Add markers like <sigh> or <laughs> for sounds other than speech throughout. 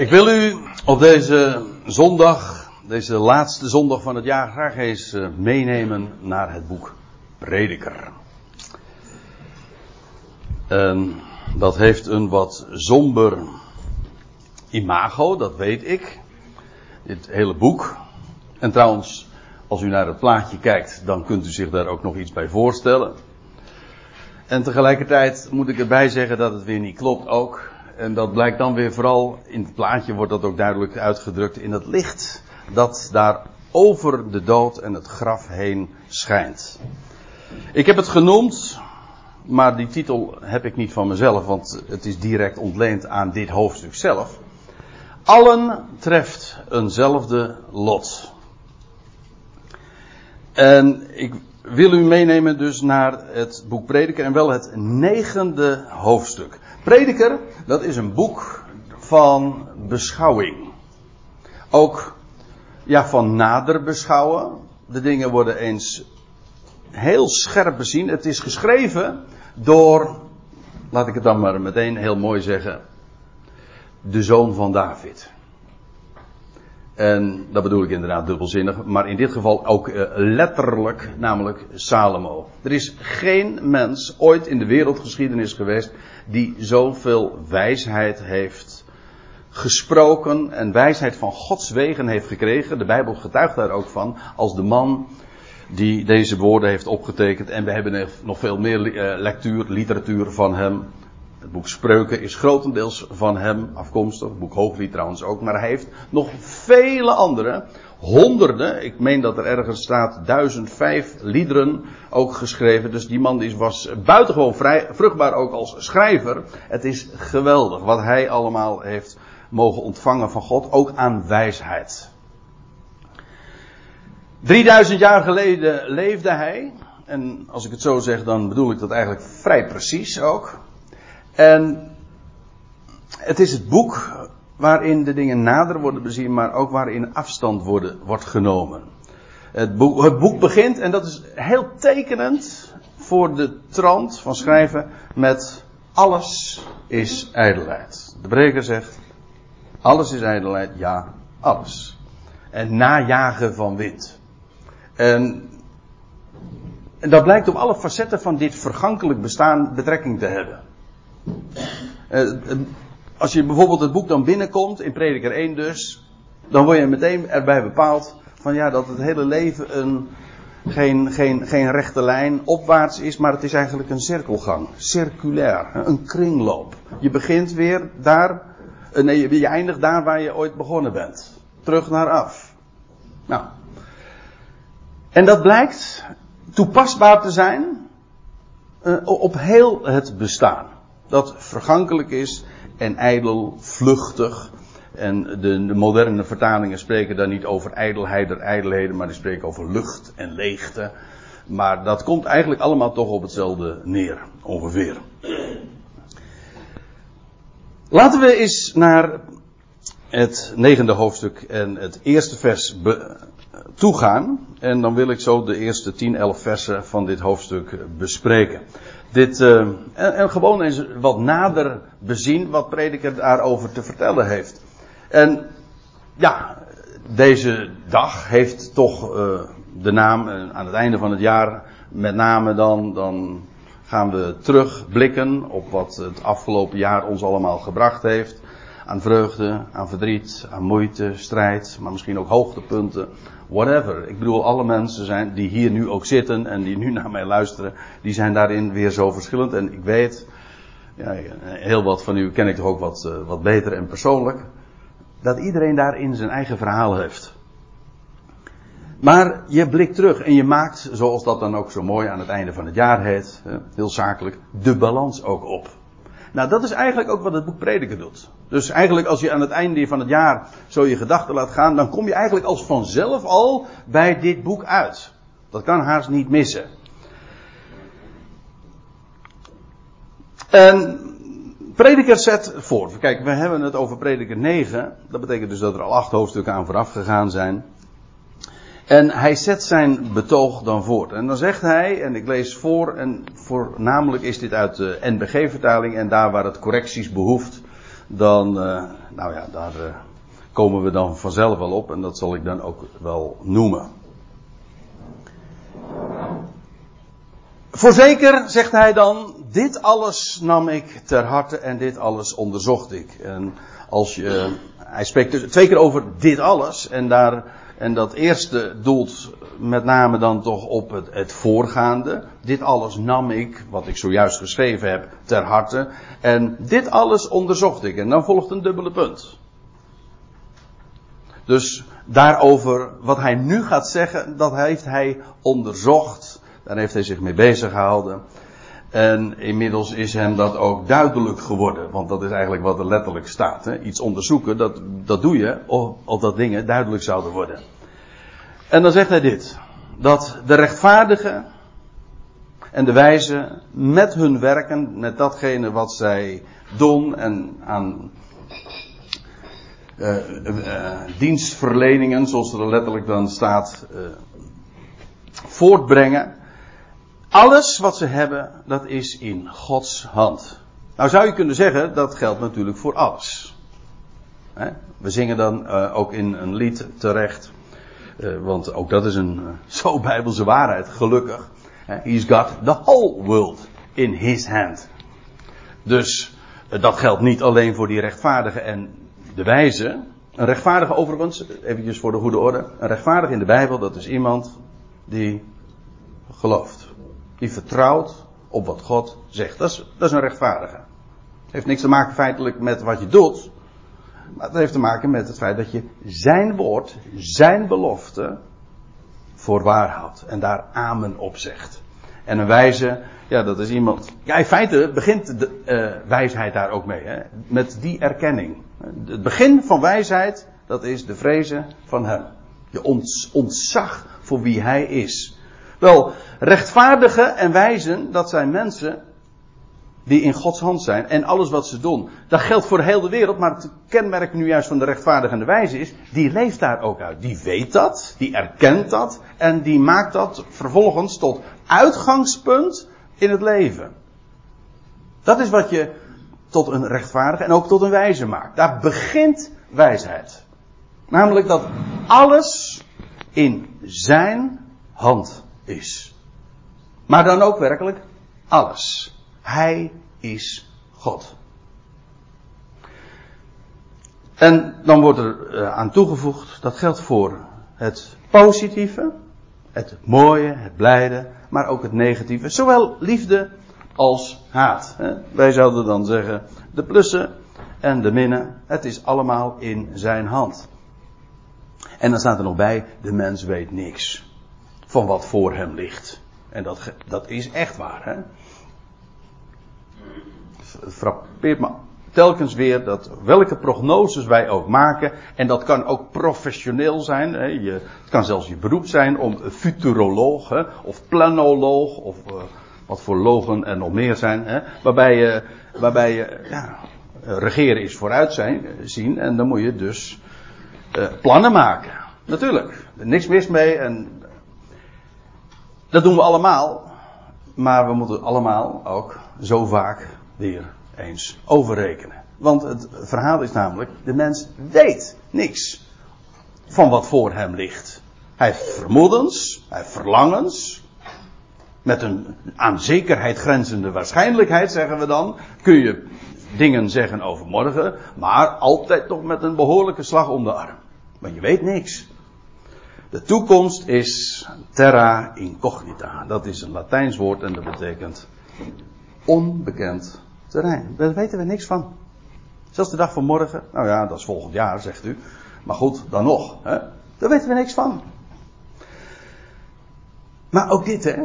Ik wil u op deze zondag, deze laatste zondag van het jaar, graag eens eh, meenemen naar het boek Prediker. En dat heeft een wat somber imago, dat weet ik. Dit hele boek. En trouwens, als u naar het plaatje kijkt, dan kunt u zich daar ook nog iets bij voorstellen. En tegelijkertijd moet ik erbij zeggen dat het weer niet klopt ook. En dat blijkt dan weer vooral, in het plaatje wordt dat ook duidelijk uitgedrukt, in het licht dat daar over de dood en het graf heen schijnt. Ik heb het genoemd, maar die titel heb ik niet van mezelf, want het is direct ontleend aan dit hoofdstuk zelf. Allen treft eenzelfde lot. En ik wil u meenemen dus naar het boek Prediker en wel het negende hoofdstuk. Prediker, dat is een boek van beschouwing. Ook ja, van nader beschouwen. De dingen worden eens heel scherp bezien. Het is geschreven door, laat ik het dan maar meteen heel mooi zeggen, de zoon van David. En dat bedoel ik inderdaad dubbelzinnig, maar in dit geval ook uh, letterlijk, namelijk Salomo. Er is geen mens ooit in de wereldgeschiedenis geweest die zoveel wijsheid heeft gesproken en wijsheid van Gods wegen heeft gekregen. De Bijbel getuigt daar ook van als de man die deze woorden heeft opgetekend. En we hebben nog veel meer uh, lectuur, literatuur van hem. Het boek Spreuken is grotendeels van hem afkomstig. Het boek Hooglied trouwens ook. Maar hij heeft nog vele andere. Honderden. Ik meen dat er ergens staat 1005 liederen ook geschreven. Dus die man was buitengewoon vrij, vruchtbaar ook als schrijver. Het is geweldig wat hij allemaal heeft mogen ontvangen van God. Ook aan wijsheid. 3000 jaar geleden leefde hij. En als ik het zo zeg, dan bedoel ik dat eigenlijk vrij precies ook. En het is het boek waarin de dingen nader worden bezien, maar ook waarin afstand worden, wordt genomen. Het boek, het boek begint, en dat is heel tekenend voor de trant van schrijven, met alles is ijdelheid. De breker zegt, alles is ijdelheid, ja, alles. En najagen van wind. En, en dat blijkt op alle facetten van dit vergankelijk bestaan betrekking te hebben. Uh, als je bijvoorbeeld het boek dan binnenkomt, in Prediker 1 dus, dan word je meteen erbij bepaald van ja, dat het hele leven een, geen, geen, geen rechte lijn opwaarts is, maar het is eigenlijk een cirkelgang, circulair, een kringloop. Je begint weer daar, nee, je eindigt daar waar je ooit begonnen bent. Terug naar af. Nou. En dat blijkt toepasbaar te zijn uh, op heel het bestaan dat vergankelijk is en ijdel, vluchtig. En de, de, moderne vertalingen spreken daar niet over ijdelheid der ijdelheden, maar die spreken over lucht en leegte. Maar dat komt eigenlijk allemaal toch op hetzelfde neer, ongeveer. Laten we eens naar het negende hoofdstuk en het eerste vers toegaan. En dan wil ik zo de eerste 10, 11 versen van dit hoofdstuk bespreken dit uh, en, gewoon eens wat nader bezien wat prediker daarover te vertellen heeft. En ja, deze dag heeft toch uh, de naam uh, aan het einde van het jaar, met name dan, dan gaan we terugblikken op wat het afgelopen jaar ons allemaal gebracht heeft. Aan vreugde, aan verdriet, aan moeite, strijd, maar misschien ook hoogtepunten whatever. Ik bedoel, alle mensen zijn, die hier nu ook zitten en die nu naar mij luisteren, die zijn daarin weer zo verschillend. En ik weet, ja, heel wat van u ken ik toch ook wat, uh, wat beter en persoonlijk, dat iedereen daarin zijn eigen verhaal heeft. Maar je blikt terug en je maakt, zoals dat dan ook zo mooi aan het einde van het jaar heet, heel zakelijk, de balans ook op. Nou, dat is eigenlijk ook wat het boek Prediker doet. Dus eigenlijk als je aan het einde van het jaar zo je gedachten laat gaan, dan kom je eigenlijk als vanzelf al bij dit boek uit. Dat kan haast niet missen. En Prediker zet voor. Kijk, we hebben het over Prediker 9. Dat betekent dus dat er al acht hoofdstukken aan vooraf gegaan zijn. En hij zet zijn betoog dan voort. En dan zegt hij, en ik lees voor, en voornamelijk is dit uit de NBG-vertaling, en daar waar het correcties behoeft, dan, nou ja, daar komen we dan vanzelf wel op en dat zal ik dan ook wel noemen. Voorzeker, zegt hij dan, dit alles nam ik ter harte en dit alles onderzocht ik. En als je, hij spreekt dus twee keer over dit alles en daar, en dat eerste doelt met name dan toch op het, het voorgaande. Dit alles nam ik, wat ik zojuist geschreven heb, ter harte. En dit alles onderzocht ik. En dan volgt een dubbele punt. Dus daarover wat hij nu gaat zeggen, dat heeft hij onderzocht. Daar heeft hij zich mee bezig gehouden. En inmiddels is hem dat ook duidelijk geworden. Want dat is eigenlijk wat er letterlijk staat. Hè? Iets onderzoeken, dat, dat doe je of, dat dingen duidelijk zouden worden. En dan zegt hij dit. Dat de rechtvaardigen en de wijzen met hun werken, met datgene wat zij doen en aan uh, uh, dienstverleningen, zoals er letterlijk dan staat, uh, voortbrengen. Alles wat ze hebben, dat is in Gods hand. Nou zou je kunnen zeggen, dat geldt natuurlijk voor alles. We zingen dan ook in een lied terecht. want ook dat is een <laughs> zo bijbelse waarheid, gelukkig. He's got the whole world in his hand. Dus dat geldt niet alleen voor die rechtvaardigen en de wijze. Een rechtvaardige overigens, eventjes voor de goede orde. Een rechtvaardige in de Bijbel, dat is iemand die gelooft. Die vertrouwt op wat God zegt. Dat is, dat is een rechtvaardige. Het heeft niks te maken feitelijk met wat je doet. Maar het heeft te maken met het feit dat je zijn woord, zijn belofte voor waar houdt. En daar amen op zegt. En een wijze, ja, dat is iemand. Ja, in feite begint de uh, wijsheid daar ook mee. Hè? Met die erkenning. Het begin van wijsheid, dat is de vrezen van hem. Je ontzag voor wie hij is. Wel, rechtvaardigen en wijzen, dat zijn mensen die in Gods hand zijn en alles wat ze doen. Dat geldt voor heel de wereld, maar het kenmerk nu juist van de rechtvaardige en de wijze is, die leeft daar ook uit. Die weet dat, die erkent dat en die maakt dat vervolgens tot uitgangspunt in het leven. Dat is wat je tot een rechtvaardige en ook tot een wijze maakt. Daar begint wijsheid. Namelijk dat alles in zijn hand is. Maar dan ook werkelijk alles. Hij is God. En dan wordt er eh, aan toegevoegd, dat geldt voor het positieve, het mooie, het blijde, maar ook het negatieve. Zowel liefde als haat. Wij zouden dan zeggen, de plussen en de minnen, het is allemaal in zijn hand. En dan staat er nog bij, de mens weet niks van wat voor hem ligt. En dat, dat is echt waar. Hè? Het frappeert me telkens weer dat welke prognoses wij ook maken, en dat kan ook professioneel zijn, hè, je, het kan zelfs je beroep zijn om futuroloog hè, of planoloog of uh, wat voor logen er nog meer zijn, hè, waarbij je, waarbij je ja, regeren is vooruit zijn, zien en dan moet je dus plannen maken. Natuurlijk, niks mis mee en dat doen we allemaal, maar we moeten allemaal ook zo vaak weer eens overrekenen. Want het verhaal is namelijk, de mens weet niks van wat voor hem ligt. Hij heeft vermoedens, hij heeft verlangens. Met een aan zekerheid grenzende waarschijnlijkheid, zeggen we dan, kun je dingen zeggen over morgen, maar altijd toch met een behoorlijke slag om de arm. Maar je weet niks. De toekomst is terra incognita. Dat is een Latijns woord en dat betekent onbekend terrein. Daar weten we niks van. Zelfs de dag van morgen. Nou ja, dat is volgend jaar, zegt u. Maar goed, dan nog. Hè? Daar weten we niks van. Maar ook dit, hè.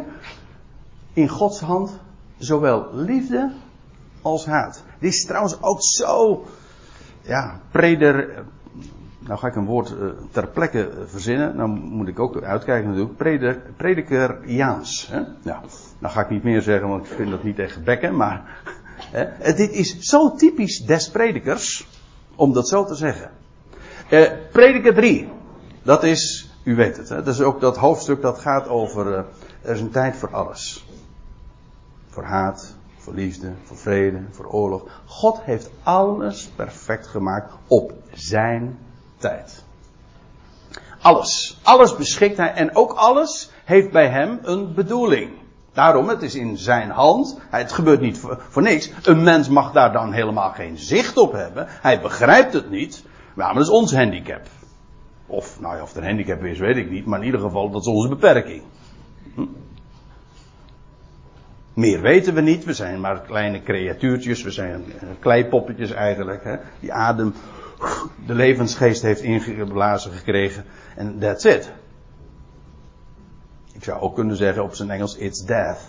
In Gods hand zowel liefde als haat. Dit is trouwens ook zo. Ja, preder. Nou ga ik een woord uh, ter plekke verzinnen. Nou moet ik ook uitkijken natuurlijk. Preder, predikeriaans. Hè? Ja, nou ga ik niet meer zeggen, want ik vind dat niet echt bekken. Maar eh, dit is zo typisch des predikers, om dat zo te zeggen. Eh, prediker 3, dat is, u weet het, hè, dat is ook dat hoofdstuk dat gaat over, eh, er is een tijd voor alles. Voor haat, voor liefde, voor vrede, voor oorlog. God heeft alles perfect gemaakt op zijn Alles. Alles beschikt hij en ook alles heeft bij hem een bedoeling. Daarom, het is in zijn hand. Het gebeurt niet voor, niks. Een mens mag daar dan helemaal geen zicht op hebben. Hij begrijpt het niet. Maar dat is ons handicap. Of, nou ja, of het een handicap is, weet ik niet. Maar in ieder geval, dat is onze beperking. Hm? Meer weten we niet. We zijn maar kleine creatuurtjes. We zijn kleipoppetjes eigenlijk. Hè? Die adem, de levensgeest heeft ingeblazen gekregen. En that's it. Ik zou ook kunnen zeggen op zijn Engels, it's death.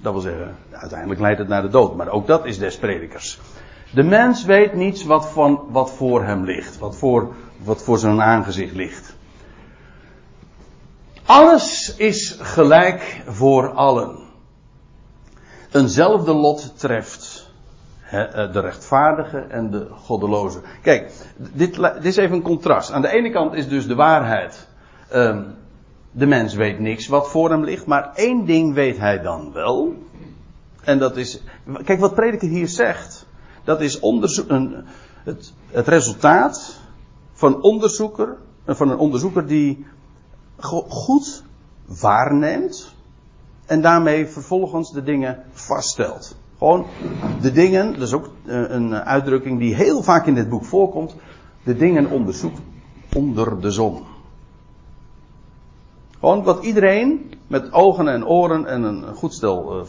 Dat wil zeggen, uiteindelijk leidt het naar de dood. Maar ook dat is des predikers. De mens weet niets wat, van, wat voor hem ligt. Wat voor, wat voor zijn aangezicht ligt. Alles is gelijk voor allen. Eenzelfde lot treft de rechtvaardige en de goddeloze. Kijk, dit, dit, is even een contrast. Aan de ene kant is dus de waarheid. Um, de mens weet niks wat voor hem ligt, maar één ding weet hij dan wel. En dat is, kijk wat prediker hier zegt. Dat is een, het, het resultaat van, onderzoeker, van een onderzoeker die goed waarneemt en daarmee vervolgens de dingen vaststelt. Gewoon de dingen, dat is ook eh, een uitdrukking die heel vaak in dit boek voorkomt, de dingen onderzoekt onder de zon. Gewoon wat iedereen met ogen en oren en een goed stel uh,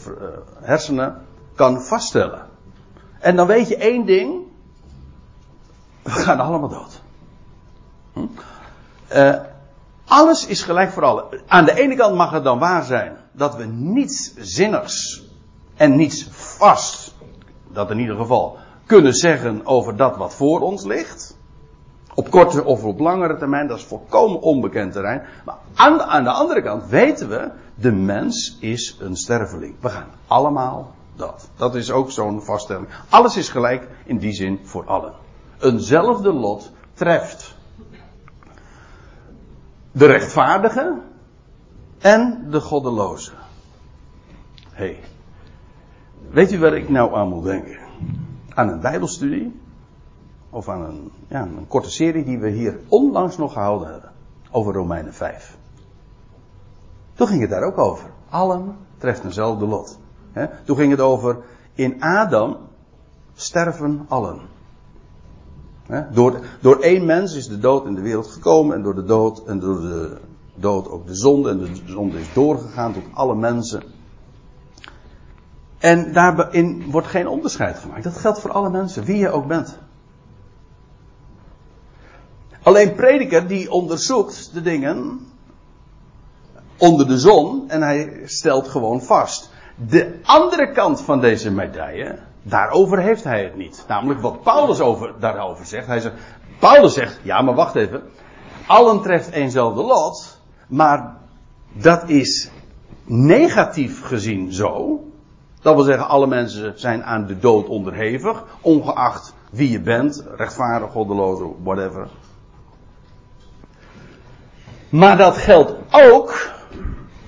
hersenen kan vaststellen. En dan weet je één ding. We gaan allemaal dood. Hm? Alles is gelijk voor allen. Aan de ene kant mag het dan waar zijn dat we niets zinnigs en niets vast, dat in ieder geval, kunnen zeggen over dat wat voor ons ligt. Op korte of op langere termijn, dat is volkomen onbekend terrein. Maar aan de, aan de andere kant weten we, de mens is een sterveling. We gaan allemaal dat. Dat is ook zo'n vaststelling. Alles is gelijk in die zin voor allen. Eenzelfde lot treft de rechtvaardige en de goddeloze. hey, weet u waar ik nou aan moet denken? Aan een Bijbelstudie of aan een, ja, een korte serie die we hier onlangs nog gehouden hebben. Over Romeinen 5. Toen ging het daar ook over. Allen treft eenzelfde lot. Toen ging het over, in Adam sterven allen. Door, door één mens is de dood in de wereld gekomen en door de dood en door de dood ook de zonde en de zonde is doorgegaan tot alle mensen. En daarin wordt geen onderscheid gemaakt. Dat geldt voor alle mensen, wie je ook bent. Alleen prediker die onderzoekt de dingen onder de zon en hij stelt gewoon vast. De andere kant van deze medaille, daarover heeft hij het niet. Namelijk wat Paulus over, daarover zegt. Hij zegt, Paulus zegt, ja maar wacht even. Allen treft eenzelfde lot, maar dat is negatief gezien zo. Dat wil zeggen, alle mensen zijn aan de dood onderhevig, ongeacht wie je bent, rechtvaardig, goddeloos, whatever. Maar dat geldt ook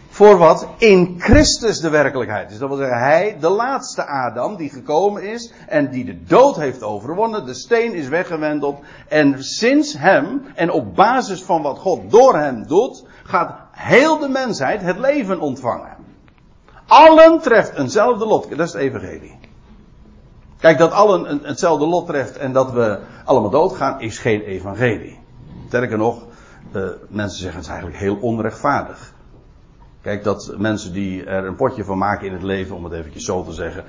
voor wat in Christus de werkelijkheid is. Dat wil zeggen, hij, de laatste Adam die gekomen is en die de dood heeft overwonnen, de steen is weggewendeld en sinds hem en op basis van wat God door hem doet, gaat heel de mensheid het leven ontvangen. Allen treft eenzelfde lot. Dat is het evangelie. Kijk, dat allen hetzelfde lot treft en dat we allemaal doodgaan, is geen evangelie. Sterker nog, uh, mensen zeggen het is eigenlijk heel onrechtvaardig. Kijk, dat mensen die er een potje van maken in het leven, om het eventjes zo te zeggen,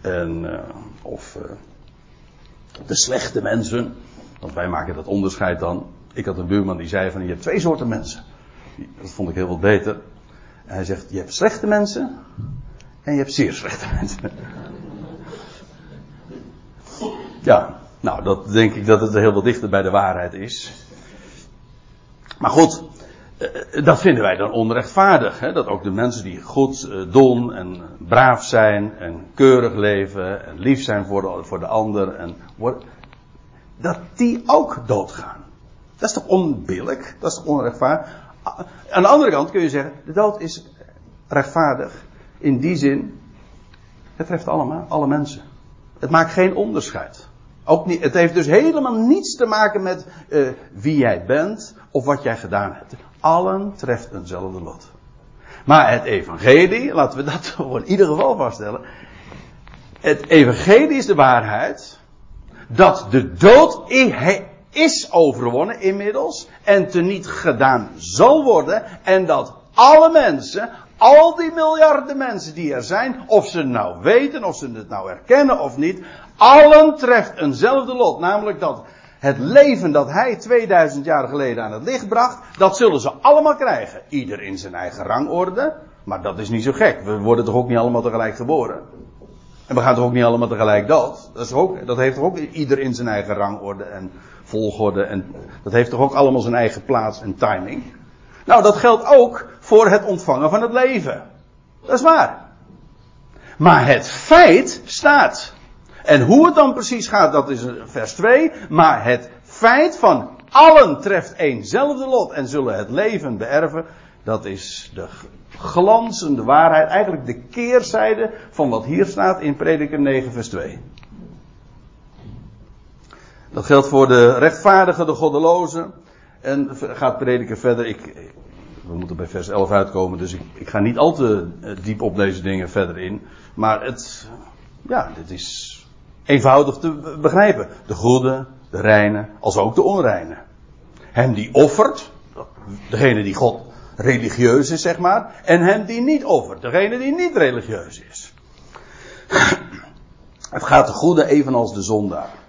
en, uh, of uh, de slechte mensen, want wij maken dat onderscheid dan. Ik had een buurman die zei van, je hebt twee soorten mensen. Dat vond ik heel wat beter. Hij zegt, je hebt slechte mensen en je hebt zeer slechte mensen. Ja, nou, dat denk ik dat het heel wat dichter bij de waarheid is. Maar goed, eh, dat vinden wij dan onrechtvaardig. Hè? Dat ook de mensen die goed eh, doen en braaf zijn en keurig leven en lief zijn voor de, voor de ander. En, dat die ook doodgaan. Dat is toch onbillijk? Dat is toch onrechtvaardig? Aan de andere kant kun je zeggen, de dood is rechtvaardig in die zin Het treft allemaal, alle mensen. Het maakt geen onderscheid. Ook niet, het heeft dus helemaal niets te maken met uh, wie jij bent of wat jij gedaan hebt. Allen treft eenzelfde lot. Maar het evangelie, laten we dat <laughs> voor in ieder geval vaststellen. Het evangelie is de waarheid dat de dood is overwonnen inmiddels en teniet gedaan zal worden en dat alle mensen, al die miljarden mensen die er zijn, of ze het nou weten, of ze het nou erkennen of niet, allen treft eenzelfde lot. Namelijk dat het leven dat hij 2000 jaar geleden aan het licht bracht, dat zullen ze allemaal krijgen. Ieder in zijn eigen rangorde. Maar dat is niet zo gek. We worden toch ook niet allemaal tegelijk geboren. En we gaan toch ook niet allemaal tegelijk dood. Dat, is ook, dat heeft toch ook ieder in zijn eigen rangorde en volgorde. En dat heeft toch ook allemaal zijn eigen plaats en timing. Nou, dat geldt ook voor het ontvangen van het leven. Dat is waar. Maar het feit staat. En hoe het dan precies gaat, dat is vers 2. Maar het feit van allen treft eenzelfde lot en zullen het leven beërven. Dat is de glanzende waarheid. Eigenlijk de keerzijde van wat hier staat in Prediker 9 vers 2. Dat geldt voor de rechtvaardige, de goddeloze. En gaat prediker verder. Ik, we moeten bij vers 11 uitkomen, dus ik, ik ga niet al te eh, diep op deze dingen verder in. Maar het, ja, dit is eenvoudig te begrijpen. De goede, de reine, als ook de onreine. Hem die offert, degene die God religieus is, zeg maar. En hem die niet offert, degene die niet religieus is. <clears throat> Het gaat de goede evenals de zondaar.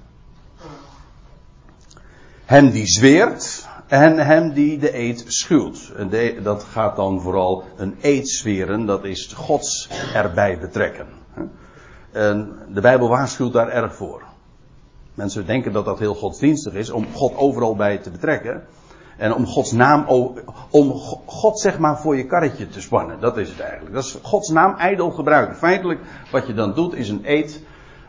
Hem die zweert en hem die de eed schuwt. En dat gaat dan vooral een eed zweren, dat is Gods erbij betrekken. En de Bijbel waarschuwt daar erg voor. Mensen denken dat dat heel godsdienstig is om God overal bij te betrekken. En om Gods naam, om God zeg maar voor je karretje te spannen. Dat is het eigenlijk. Dat is Gods naam ijdel gebruiken. Feitelijk, wat je dan doet, is een eed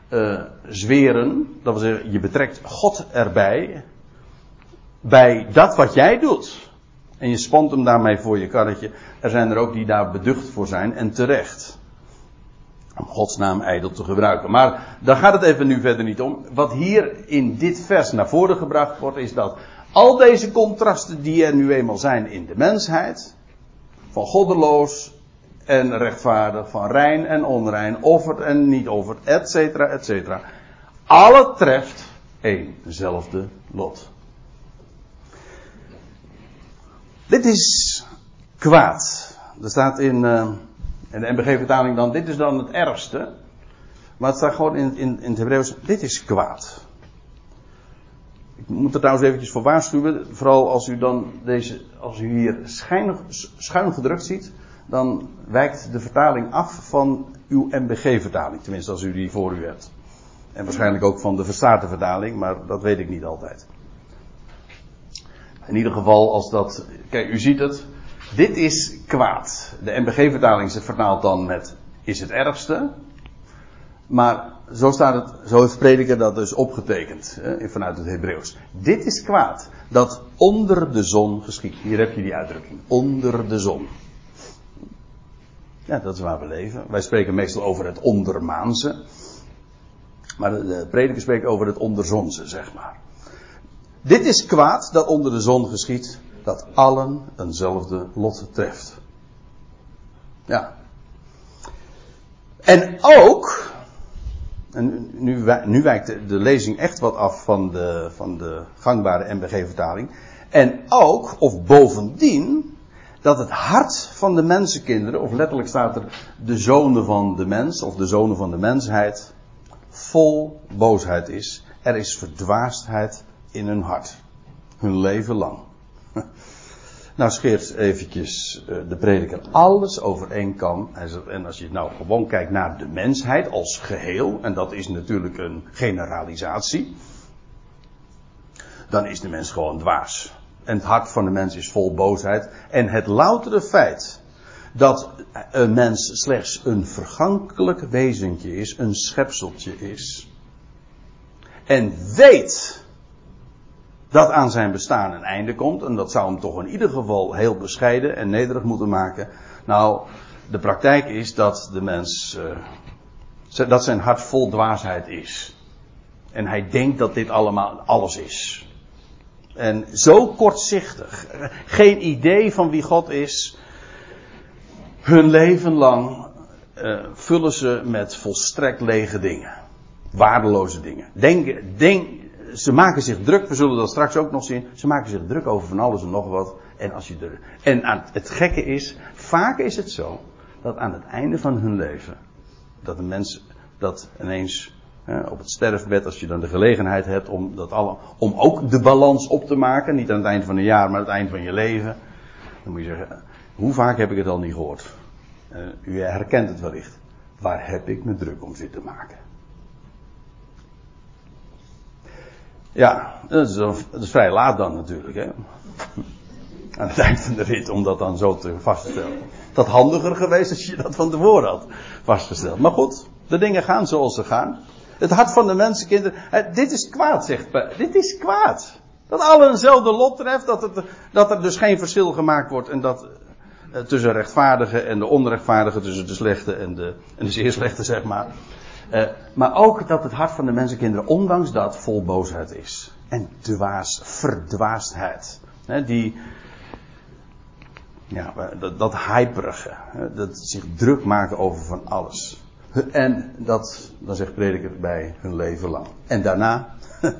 uh, zweren. Dat wil zeggen, je betrekt God erbij. Bij dat wat jij doet. En je spant hem daarmee voor je karretje. Er zijn er ook die daar beducht voor zijn en terecht. Om Gods naam ijdel te gebruiken. Maar daar gaat het even nu verder niet om. Wat hier in dit vers naar voren gebracht wordt, is dat al deze contrasten die er nu eenmaal zijn in de mensheid, van goddeloos en rechtvaardig, van rein en onrein, offerd en niet offerd, et cetera, et cetera. Alle treft eenzelfde lot. Dit is kwaad. Er staat in, uh, in de MBG-vertaling dan, dit is dan het ergste. Maar het staat gewoon in, in, in het dit is kwaad. Ik moet er trouwens eventjes voor waarschuwen. Vooral als u dan deze, als u hier schuin gedrukt ziet, dan wijkt de vertaling af van uw MBG-vertaling. Tenminste, als u die voor u hebt. En waarschijnlijk ook van de verstaande vertaling, maar dat weet ik niet altijd. In ieder geval, als dat. Kijk, u ziet het. Dit is kwaad. De MBG-vertaling vertaalt dan met is het ergste. Maar zo staat het, zo heeft prediker dat dus opgetekend vanuit het Hebreeuws. Dit is kwaad. Dat onder de zon geschiet. Hier heb je die uitdrukking. Onder de zon. Ja, dat is waar we leven. Wij spreken meestal over het ondermaanse. Maar de prediker spreekt over het onderzonse, zeg maar. Dit is kwaad dat onder de zon geschiet. Dat allen eenzelfde lot treft. Ja. En ook en nu, nu wijkt de, lezing echt wat af van de, van de gangbare MBG-vertaling. En ook, of bovendien, dat het hart van de mensenkinderen, of letterlijk staat er de zonen van de mens, of de zonen van de mensheid, vol boosheid is. Er is verdwaasdheid in hun hart. Hun leven lang. Nou scheert eventjes eh, de prediker alles over één kam. En als je nou gewoon kijkt naar de mensheid als geheel, en dat is natuurlijk een generalisatie, dan is de mens gewoon dwaas. En het hart van de mens is vol boosheid. En het loutere feit dat een mens slechts een vergankelijk wezentje is, een schepseltje is, en weet dat aan zijn bestaan een einde komt. En dat zou hem toch in ieder geval heel bescheiden en nederig moeten maken. Nou, de praktijk is dat de mens uh, Dat zijn hart vol dwaasheid is. En hij denkt dat dit allemaal alles is. En zo kortzichtig. Geen idee van wie God is. Hun leven lang uh, vullen ze met volstrekt lege dingen. Waardeloze dingen. Denk, denk, ze maken zich druk, we zullen dat straks ook nog zien. Ze maken zich druk over van alles en nog wat. En, als je er, en aan, het gekke is, vaak is het zo dat aan het einde van hun leven, dat een mens dat ineens hè, op het sterfbed, als je dan de gelegenheid hebt om, dat alle, om ook de balans op te maken, niet aan het eind van een jaar, maar aan het eind van je leven, dan moet je zeggen, hoe vaak heb ik het al niet gehoord? Uh, u herkent het wellicht. Waar heb ik me druk om zitten maken? Ja, dat is, dat is vrij laat dan natuurlijk. Hè? <laughs> Aan het eind van de rit om dat dan zo te vaststellen. Dat handiger geweest als je dat van tevoren had vastgesteld. Maar goed, de dingen gaan zoals ze gaan. Het hart van de mensenkinderen. Dit is kwaad, zegt Dit is kwaad. Dat alle eenzelfde lot treft. Dat, het, dat er dus geen verschil gemaakt wordt. En dat eh, tussen rechtvaardige en de onrechtvaardige. Tussen de slechte en de, en de zeer slechte, zeg maar. Uh, maar ook dat het hart van de mensenkinderen, ondanks dat, vol boosheid is. En dwaas, verdwaasdheid. He, die, ja, dat, dat hyperige. Dat zich druk maken over van alles. En dat, dan zegt prediker, bij hun leven lang. En daarna. <laughs>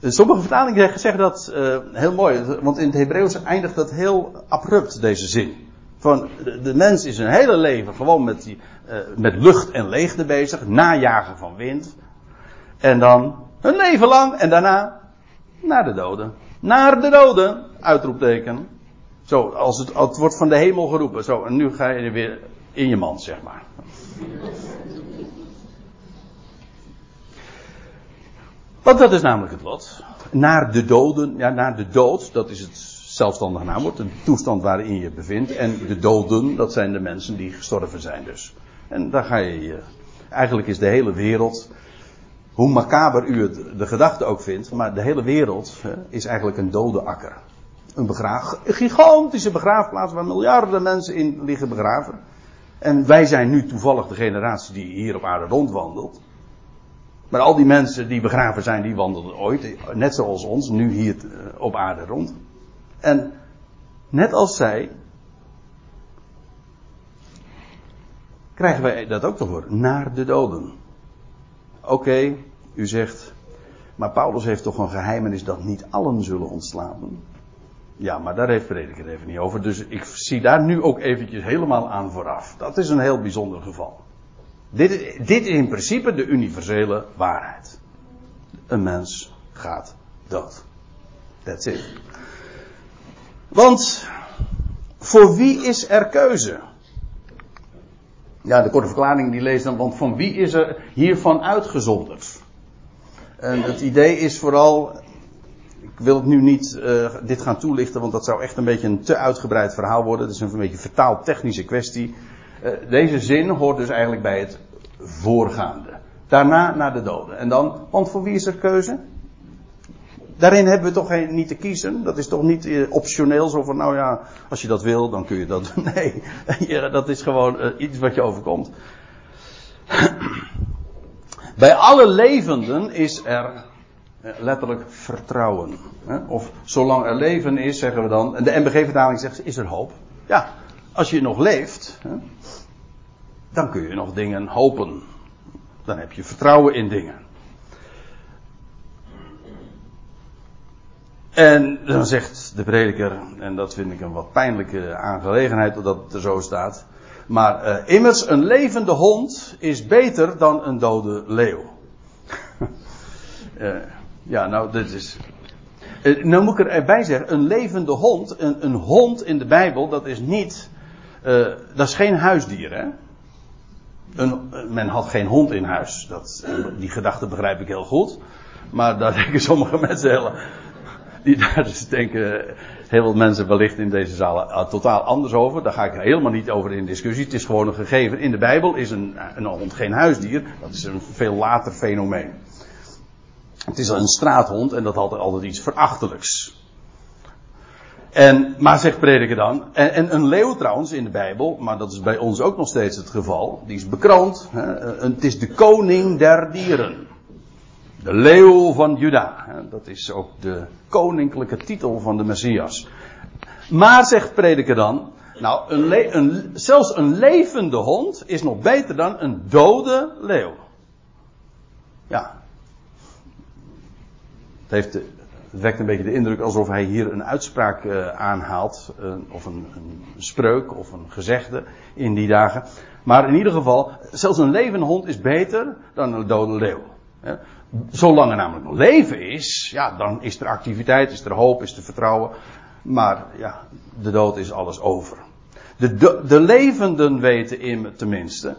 Sommige vertalingen zeggen dat uh, heel mooi, want in het Hebreeuws eindigt dat heel abrupt, deze zin. Van de, mens is een hele leven gewoon met, die, uh, met lucht en leegte bezig, najagen van wind. En dan een leven lang en daarna naar de doden. Naar de doden, uitroepteken. Zo, als het, het wordt van de hemel geroepen. Zo, en nu ga je weer in je mand, zeg maar. Want dat is namelijk het lot. Naar de doden, ja, naar de dood, dat is het zelfstandig naamwoord, een toestand waarin je bevindt. En de doden, dat zijn de mensen die gestorven zijn dus. En daar ga je, eigenlijk is de hele wereld, hoe macaber u het, de gedachte ook vindt, maar de hele wereld hè, is eigenlijk een dode akker. Een, begraaf, een gigantische begraafplaats waar miljarden mensen in liggen begraven. En wij zijn nu toevallig de generatie die hier op aarde rondwandelt. Maar al die mensen die begraven zijn, die wandelden ooit, net zoals ons, nu hier eh, op aarde rond. En net als zij, krijgen wij dat ook te horen. Naar de doden. Oké, u zegt, maar Paulus heeft toch een geheimenis dat niet allen zullen ontslapen. Ja, maar daar heeft prediker even niet over. Dus ik zie daar nu ook eventjes helemaal aan vooraf. Dat is een heel bijzonder geval. Dit, dit is in principe de universele waarheid. Een mens gaat dood. That's it. Want voor wie is er keuze? Ja, de korte verklaring die leest dan, want van wie is er hiervan uitgezonderd? En het idee is vooral, ik wil het nu niet uh, dit gaan toelichten, want dat zou echt een beetje een te uitgebreid verhaal worden. Het is een beetje vertaaltechnische kwestie. Uh, deze zin hoort dus eigenlijk bij het voorgaande. Daarna naar de doden. En dan, want voor wie is er keuze? Daarin hebben we toch niet te kiezen. Dat is toch niet uh, optioneel zo van, nou ja, als je dat wil, dan kun je dat. <laughs> Nee, <laughs> dat is gewoon iets wat je overkomt. <clears throat> Bij alle levenden is er eh, letterlijk vertrouwen. Of zolang er leven is, zeggen we dan. En de MBG-vertaling zegt: is er hoop? Ja, als je nog leeft, dan kun je nog dingen hopen. Dan heb je vertrouwen in dingen. En dan zegt de prediker, en dat vind ik een wat pijnlijke aangelegenheid dat het er zo staat. Maar uh, immers, een levende hond is beter dan een dode leeuw. uh, <laughs> Ja, nou, dit is. Uh, nou moet ik er erbij zeggen, een levende hond, een, een hond in de Bijbel, dat is niet. Dat is geen huisdier, hè? Een, men had geen hond in huis. Dat, die gedachte begrijp ik heel goed. Maar daar <laughs> denken sommige mensen heel. Die daar dus denken heel veel mensen wellicht in deze zaal uh, totaal anders over. Daar ga ik helemaal niet over in discussie. Het is gewoon een gegeven. In de Bijbel is een, een hond geen huisdier. Dat is een veel later fenomeen. Het is een straathond en dat had altijd iets verachtelijks. En, maar zegt prediker dan, en, en, een leeuw trouwens in de Bijbel, maar dat is bij ons ook nog steeds het geval, die is bekroond. Hè, het is de koning der dieren. De leeuw van Juda. Dat is ook de koninklijke titel van de Messias. Maar zegt prediker dan, nou, een een, zelfs een levende hond is nog beter dan een dode leeuw. Ja. Het heeft wekt een beetje de indruk alsof hij hier een uitspraak uh, aanhaalt, uh, of een, een, spreuk of een gezegde in die dagen. Maar in ieder geval, zelfs een levende hond is beter dan een dode leeuw. Zolang er namelijk nog leven is, ja, dan is er activiteit, is er hoop, is er vertrouwen. Maar ja, de dood is alles over. De, de, de levenden weten in tenminste.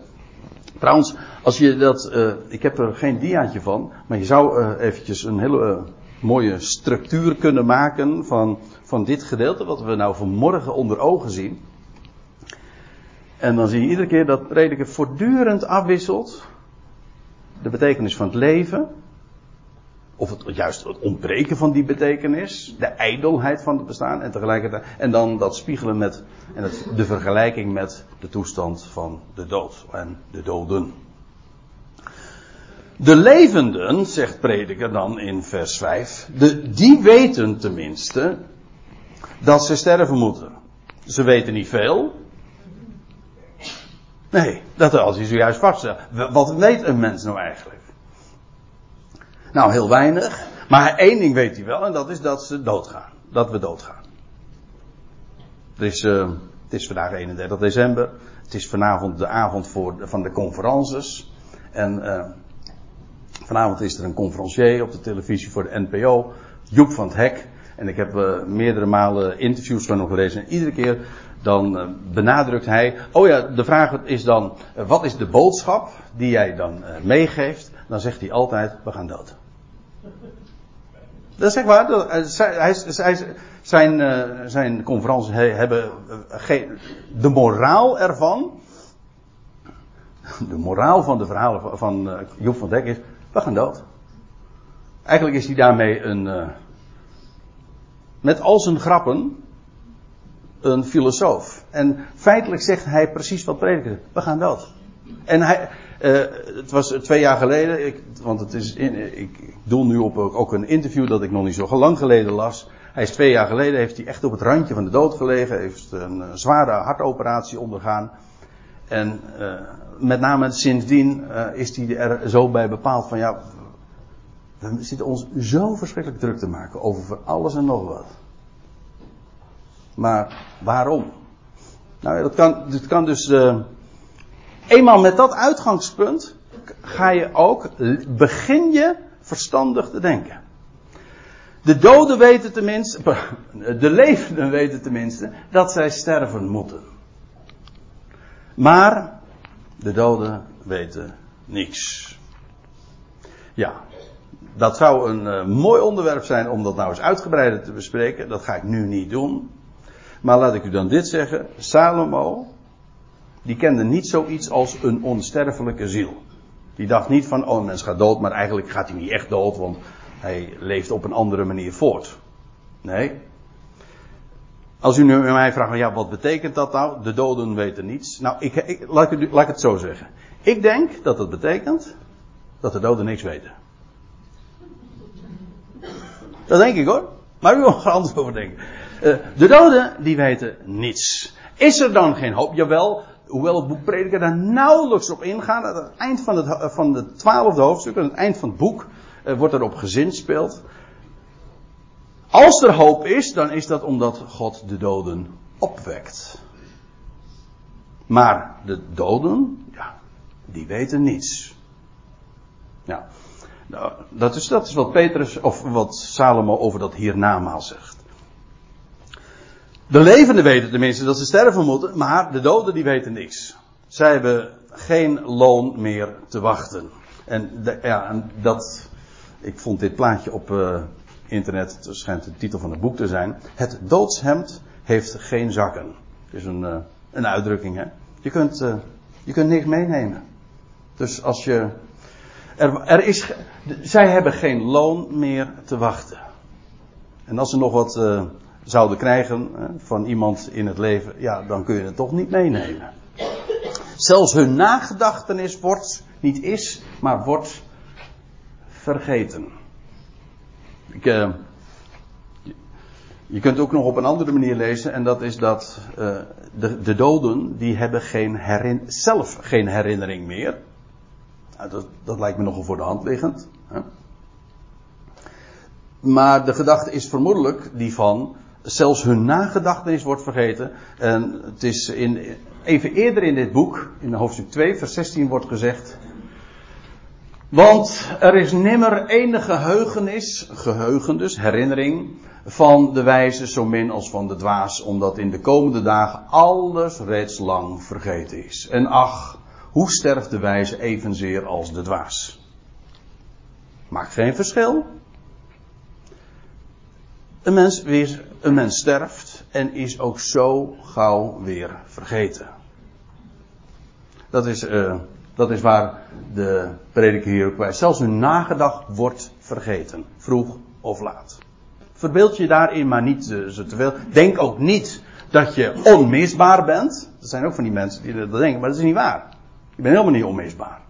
Trouwens, als je dat, uh, ik heb er geen diaatje van, maar je zou uh, eventjes een hele mooie structuur kunnen maken van, van dit gedeelte, wat we nou vanmorgen onder ogen zien. En dan zie je iedere keer dat prediker voortdurend afwisselt de betekenis van het leven, of het, juist het ontbreken van die betekenis, de ijdelheid van het bestaan en tegelijkertijd, en dan dat spiegelen met, en de vergelijking met de toestand van de dood en de doden. De levenden, zegt prediker dan in vers 5, de, die weten tenminste dat ze sterven moeten. Ze weten niet veel. Nee, dat als je zojuist vaststelt. Wat weet een mens nou eigenlijk? Nou, heel weinig. Maar één ding weet hij wel, en dat is dat ze doodgaan. Dat we doodgaan. Er is, uh, het is vandaag 31 december. Het is vanavond de avond voor, van de conferences. En uh, Vanavond is er een conferencier op de televisie voor de NPO, Joep van het Hek. En ik heb uh, meerdere malen interviews van hem gelezen. En iedere keer dan uh, benadrukt hij. Oh ja, de vraag is dan: uh, wat is de boodschap die jij dan meegeeft? Dan zegt hij altijd: we gaan dood. Dat is echt waar. Zijn, zijn conferenties hebben geen, de moraal ervan. De moraal van de verhalen van, van Joep van Hek is: we gaan dood. Eigenlijk is hij daarmee een. Met al zijn grappen. een filosoof. En feitelijk zegt hij precies wat prediker. We gaan dood. En hij. Uh, het was twee jaar geleden. Ik, want het is in, ik doe nu op ook een interview dat ik nog niet zo lang geleden las. Hij is twee jaar geleden. Heeft hij echt op het randje van de dood gelegen. Heeft een zware hartoperatie ondergaan. En uh, met name sindsdien is hij er zo bij bepaald van ja, we zitten ons zo verschrikkelijk druk te maken over alles en nog wat. Maar waarom? Nou, dat kan, dat kan dus. Uh, eenmaal met dat uitgangspunt ga je ook, begin je verstandig te denken. De doden weten tenminste, <laughs> de levenden weten tenminste, dat zij sterven moeten. Maar de doden weten niets. Ja, dat zou een uh, mooi onderwerp zijn om dat nou eens uitgebreider te bespreken. Dat ga ik nu niet doen. Maar laat ik u dan dit zeggen. Salomo, die kende niet zoiets als een onsterfelijke ziel. Die dacht niet van, oh een mens gaat dood, maar eigenlijk gaat hij niet echt dood, want hij leeft op een andere manier voort. Nee, als u nu mij vraagt, ja, wat betekent dat nou? De doden weten niets. Nou, ik, ik, laat, ik, laat ik het zo zeggen. Ik denk dat het betekent dat de doden niks weten. Dat denk ik hoor. Maar u <laughs> mag er anders over denken. Uh, de doden, die weten niets. Is er dan geen hoop? Jawel, hoewel het boek Prediker daar nauwelijks op ingaat. Aan het eind van het, van het twaalfde hoofdstuk, aan het eind van het boek, uh, wordt erop gezinspeeld. Als er hoop is, dan is dat omdat God de doden opwekt. Maar de doden, ja, die weten niets. Ja, nou, dat is, dat is wat Petrus, of wat Salomo over dat hiernamaal zegt. De levenden weten tenminste dat ze sterven moeten, maar de doden die weten niks. Zij hebben geen loon meer te wachten. En, de, ja, en dat, ik vond dit plaatje op, uh, internet, het schijnt de titel van het boek te zijn. Het doodshemd heeft geen zakken. Het is een, uh, een uitdrukking, hè. Je kunt, uh, je kunt niks meenemen. Dus als je. Er, er is, zij hebben geen loon meer te wachten. En als er nog wat uh, zouden krijgen van iemand in het leven, ja, dan kun je het toch niet meenemen. Zelfs hun nagedachtenis wordt, niet is, maar wordt vergeten. Ik, uh, je kunt ook nog op een andere manier lezen, en dat is dat de, de, doden, die hebben geen zelf geen herinnering meer. Dat, dat, lijkt me nogal voor de hand liggend. Hè? Maar de gedachte is vermoedelijk die van, zelfs hun nagedachtenis wordt vergeten. En het is in, even eerder in dit boek, in hoofdstuk 2, vers 16 wordt gezegd. Want er is nimmer enige geheugenis, geheugen dus, herinnering, van de wijze zo min als van de dwaas, omdat in de komende dagen alles reeds lang vergeten is. En ach, hoe sterft de wijze evenzeer als de dwaas? Maakt geen verschil. Een mens, weer, een mens sterft en is ook zo gauw weer vergeten. Dat is, uh, dat is waar de prediker hier ook bij. Zelfs hun nagedacht wordt vergeten. Vroeg of laat. Verbeeld je daarin maar niet zo te veel. Denk ook niet dat je onmisbaar bent. Er zijn ook van die mensen die dat denken, maar dat is niet waar. Je bent helemaal niet onmisbaar.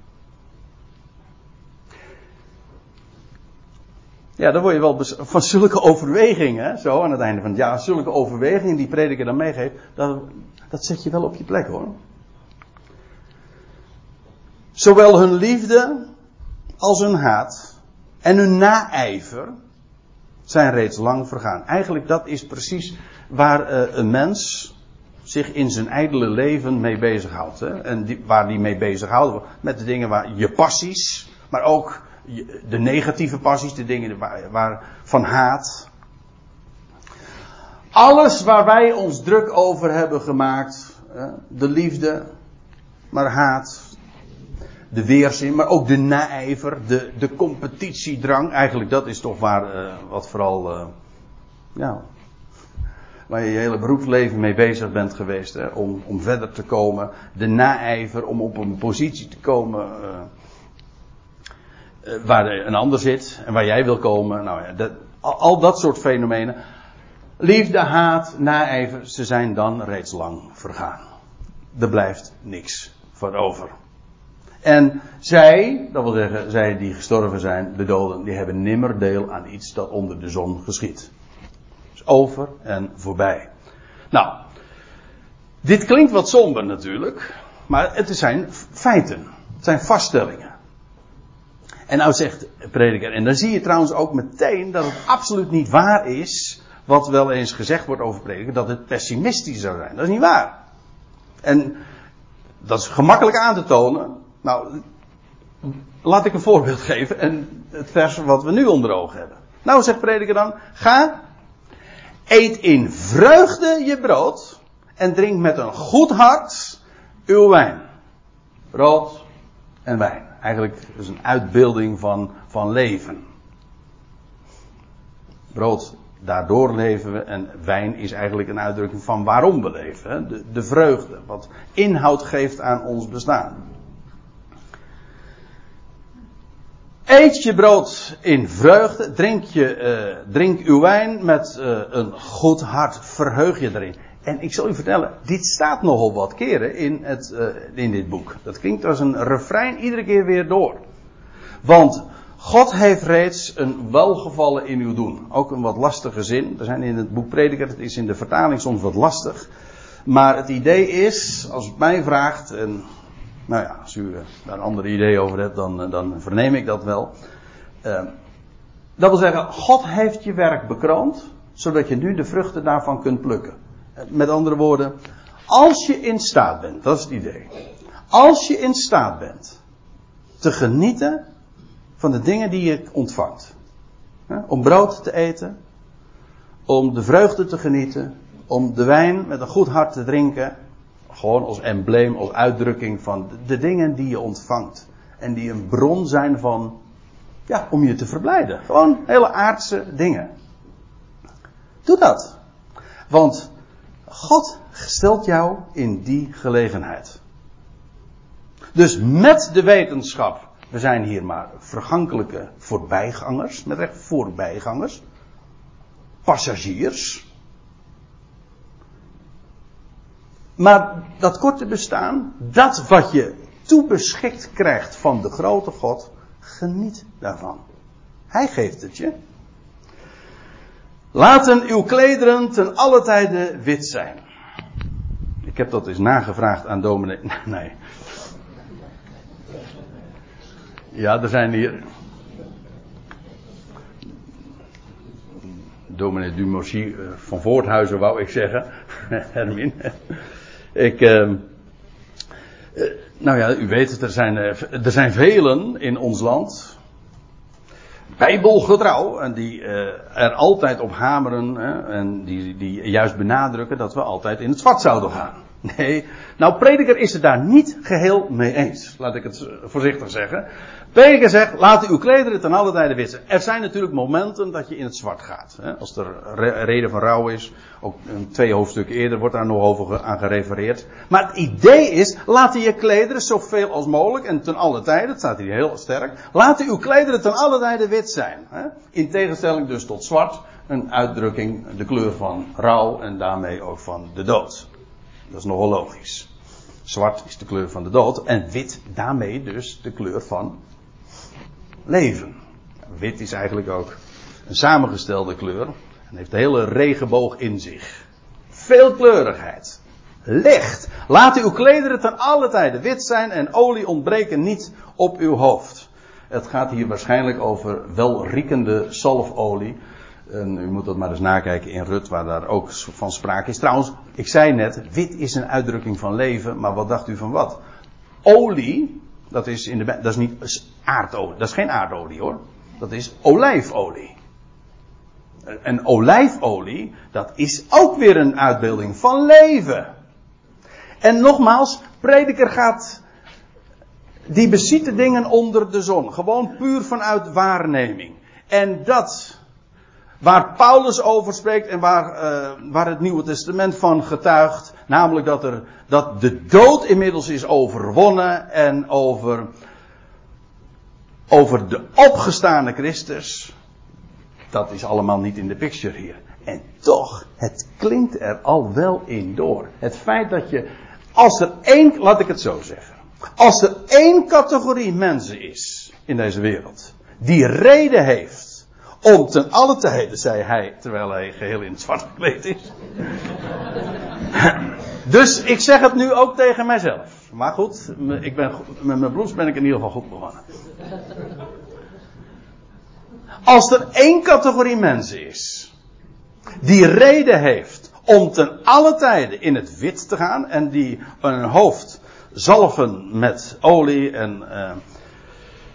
Ja, dan word je wel van zulke overwegingen, zo aan het einde van het jaar, zulke overwegingen die prediker dan meegeeft, dat, dat zet je wel op je plek hoor. Zowel hun liefde als hun haat en hun naijver zijn reeds lang vergaan. Eigenlijk dat is precies waar uh, een mens zich in zijn ijdele leven mee bezighoudt. Hè? En waar die mee bezighoudt, met de dingen waar je passies, maar ook de negatieve passies, de dingen waar, waar, van haat. Alles waar wij ons druk over hebben gemaakt, de liefde, maar haat, de weerzin, maar ook de naijver, de, de competitiedrang. Eigenlijk dat is toch waar, uh, wat vooral, uh, ja, waar je je hele beroepsleven mee bezig bent geweest, hè, om, om verder te komen. De naijver om op een positie te komen uh, waar een ander zit en waar jij wil komen. Nou ja, dat, al, dat soort fenomenen. Liefde, haat, naijver, ze zijn dan reeds lang vergaan. Er blijft niks voor over. En zij, dat wil zeggen, zij die gestorven zijn, de doden, die hebben nimmer deel aan iets dat onder de zon geschiet. Over en voorbij. Nou, dit klinkt wat somber natuurlijk, maar het zijn feiten. Het zijn vaststellingen. En nou zegt prediker, en dan zie je trouwens ook meteen dat het absoluut niet waar is, wat wel eens gezegd wordt over prediker, dat het pessimistisch zou zijn. Dat is niet waar. En dat is gemakkelijk aan te tonen, nou, laat ik een voorbeeld geven en het vers wat we nu onder ogen hebben. Nou, zegt prediker dan, ga, eet in vreugde je brood en drink met een goed hart uw wijn. Brood en wijn. Eigenlijk is een uitbeelding van, van leven. Brood, daardoor leven we. En wijn is eigenlijk een uitdrukking van waarom we leven. De, de vreugde, wat inhoud geeft aan ons bestaan. Eet je brood in vreugde, drink, je, uh, drink uw wijn met uh, een goed hart, verheug je erin. En ik zal u vertellen, dit staat nogal wat keren in, het, uh, in dit boek. Dat klinkt als een refrein iedere keer weer door. Want God heeft reeds een welgevallen in uw doen. Ook een wat lastige zin. Er zijn in het boek Prediker, het is in de vertaling soms wat lastig. Maar het idee is, als u mij vraagt, en nou ja, als u daar een ander idee over hebt, dan, dan verneem ik dat wel. Uh, dat wil zeggen, God heeft je werk bekroond, zodat je nu de vruchten daarvan kunt plukken. Met andere woorden, als je in staat bent, dat is het idee. Als je in staat bent te genieten van de dingen die je ontvangt. Om brood te eten, om de vreugde te genieten, om de wijn met een goed hart te drinken, gewoon als embleem, als uitdrukking van de dingen die je ontvangt. En die een bron zijn van, ja, om je te verblijden. Gewoon hele aardse dingen. Doe dat. Want God stelt jou in die gelegenheid. Dus met de wetenschap, we zijn hier maar vergankelijke voorbijgangers, met recht voorbijgangers, passagiers. Maar dat korte bestaan, dat wat je toebeschikt krijgt van de grote God, geniet daarvan. Hij geeft het je. Laten uw klederen ten alle tijde wit zijn. Ik heb dat eens nagevraagd aan dominee. <laughs> Nee. Ja, er zijn hier. Dominee Dumorsy eh, van Voorthuizen wou ik zeggen. <laughs> Hermin. Ik. Uh, nou ja, u weet het, er zijn, er zijn velen in ons land bijbelgetrouw. En die uh, er altijd op hameren. En die, die juist benadrukken dat we altijd in het zwart zouden gaan. <laughs> Nee, nou prediker is het daar niet geheel mee eens. Laat ik het voorzichtig zeggen. Prediker zegt, laat uw klederen ten alle tijde wit Er zijn natuurlijk momenten dat je in het zwart gaat. Hè? Als er reden van rouw is. Ook twee hoofdstukken eerder wordt daar nog over aan gerefereerd. Maar het idee is, laat je klederen zoveel als mogelijk. En ten alle tijde, dat staat hier heel sterk. Laat uw klederen ten alle tijde wit zijn. Hè? In tegenstelling dus tot zwart. Een uitdrukking, de kleur van rouw en daarmee ook van de dood. Dat is nogal logisch. Zwart is de kleur van de dood en wit daarmee dus de kleur van leven. Wit is eigenlijk ook een samengestelde kleur en heeft de hele regenboog in zich. Veelkleurigheid. Licht. Laat uw klederen ten alle tijden wit zijn en olie ontbreken niet op uw hoofd. Het gaat hier waarschijnlijk over welriekende zalfolie. En u moet dat maar eens nakijken in Rut, waar daar ook van sprake is. Trouwens, ik zei net, wit is een uitdrukking van leven, maar wat dacht u van wat? Olie, dat is, in de, dat is niet aardolie, dat is geen aardolie hoor. Dat is olijfolie. En olijfolie, dat is ook weer een uitbeelding van leven. En nogmaals, prediker gaat, die beziet de dingen onder de zon. Gewoon puur vanuit waarneming. En dat Waar Paulus over spreekt en waar, uh, waar het Nieuwe Testament van getuigt. Namelijk dat, er, dat de dood inmiddels is overwonnen en over, over de opgestane Christus. Dat is allemaal niet in de picture hier. En toch, het klinkt er al wel in door. Het feit dat je, als er één, laat ik het zo zeggen. Als er één categorie mensen is in deze wereld. Die reden heeft om ten alle tijde, zei hij, terwijl hij geheel in het zwart gekleed is. dus ik zeg het nu ook tegen mijzelf. Maar goed, ik ben, met mijn bloes ben ik in ieder geval goed begonnen. Als er één categorie mensen is, die reden heeft om ten alle tijde in het wit te gaan en die een hoofd zalven met olie en uh,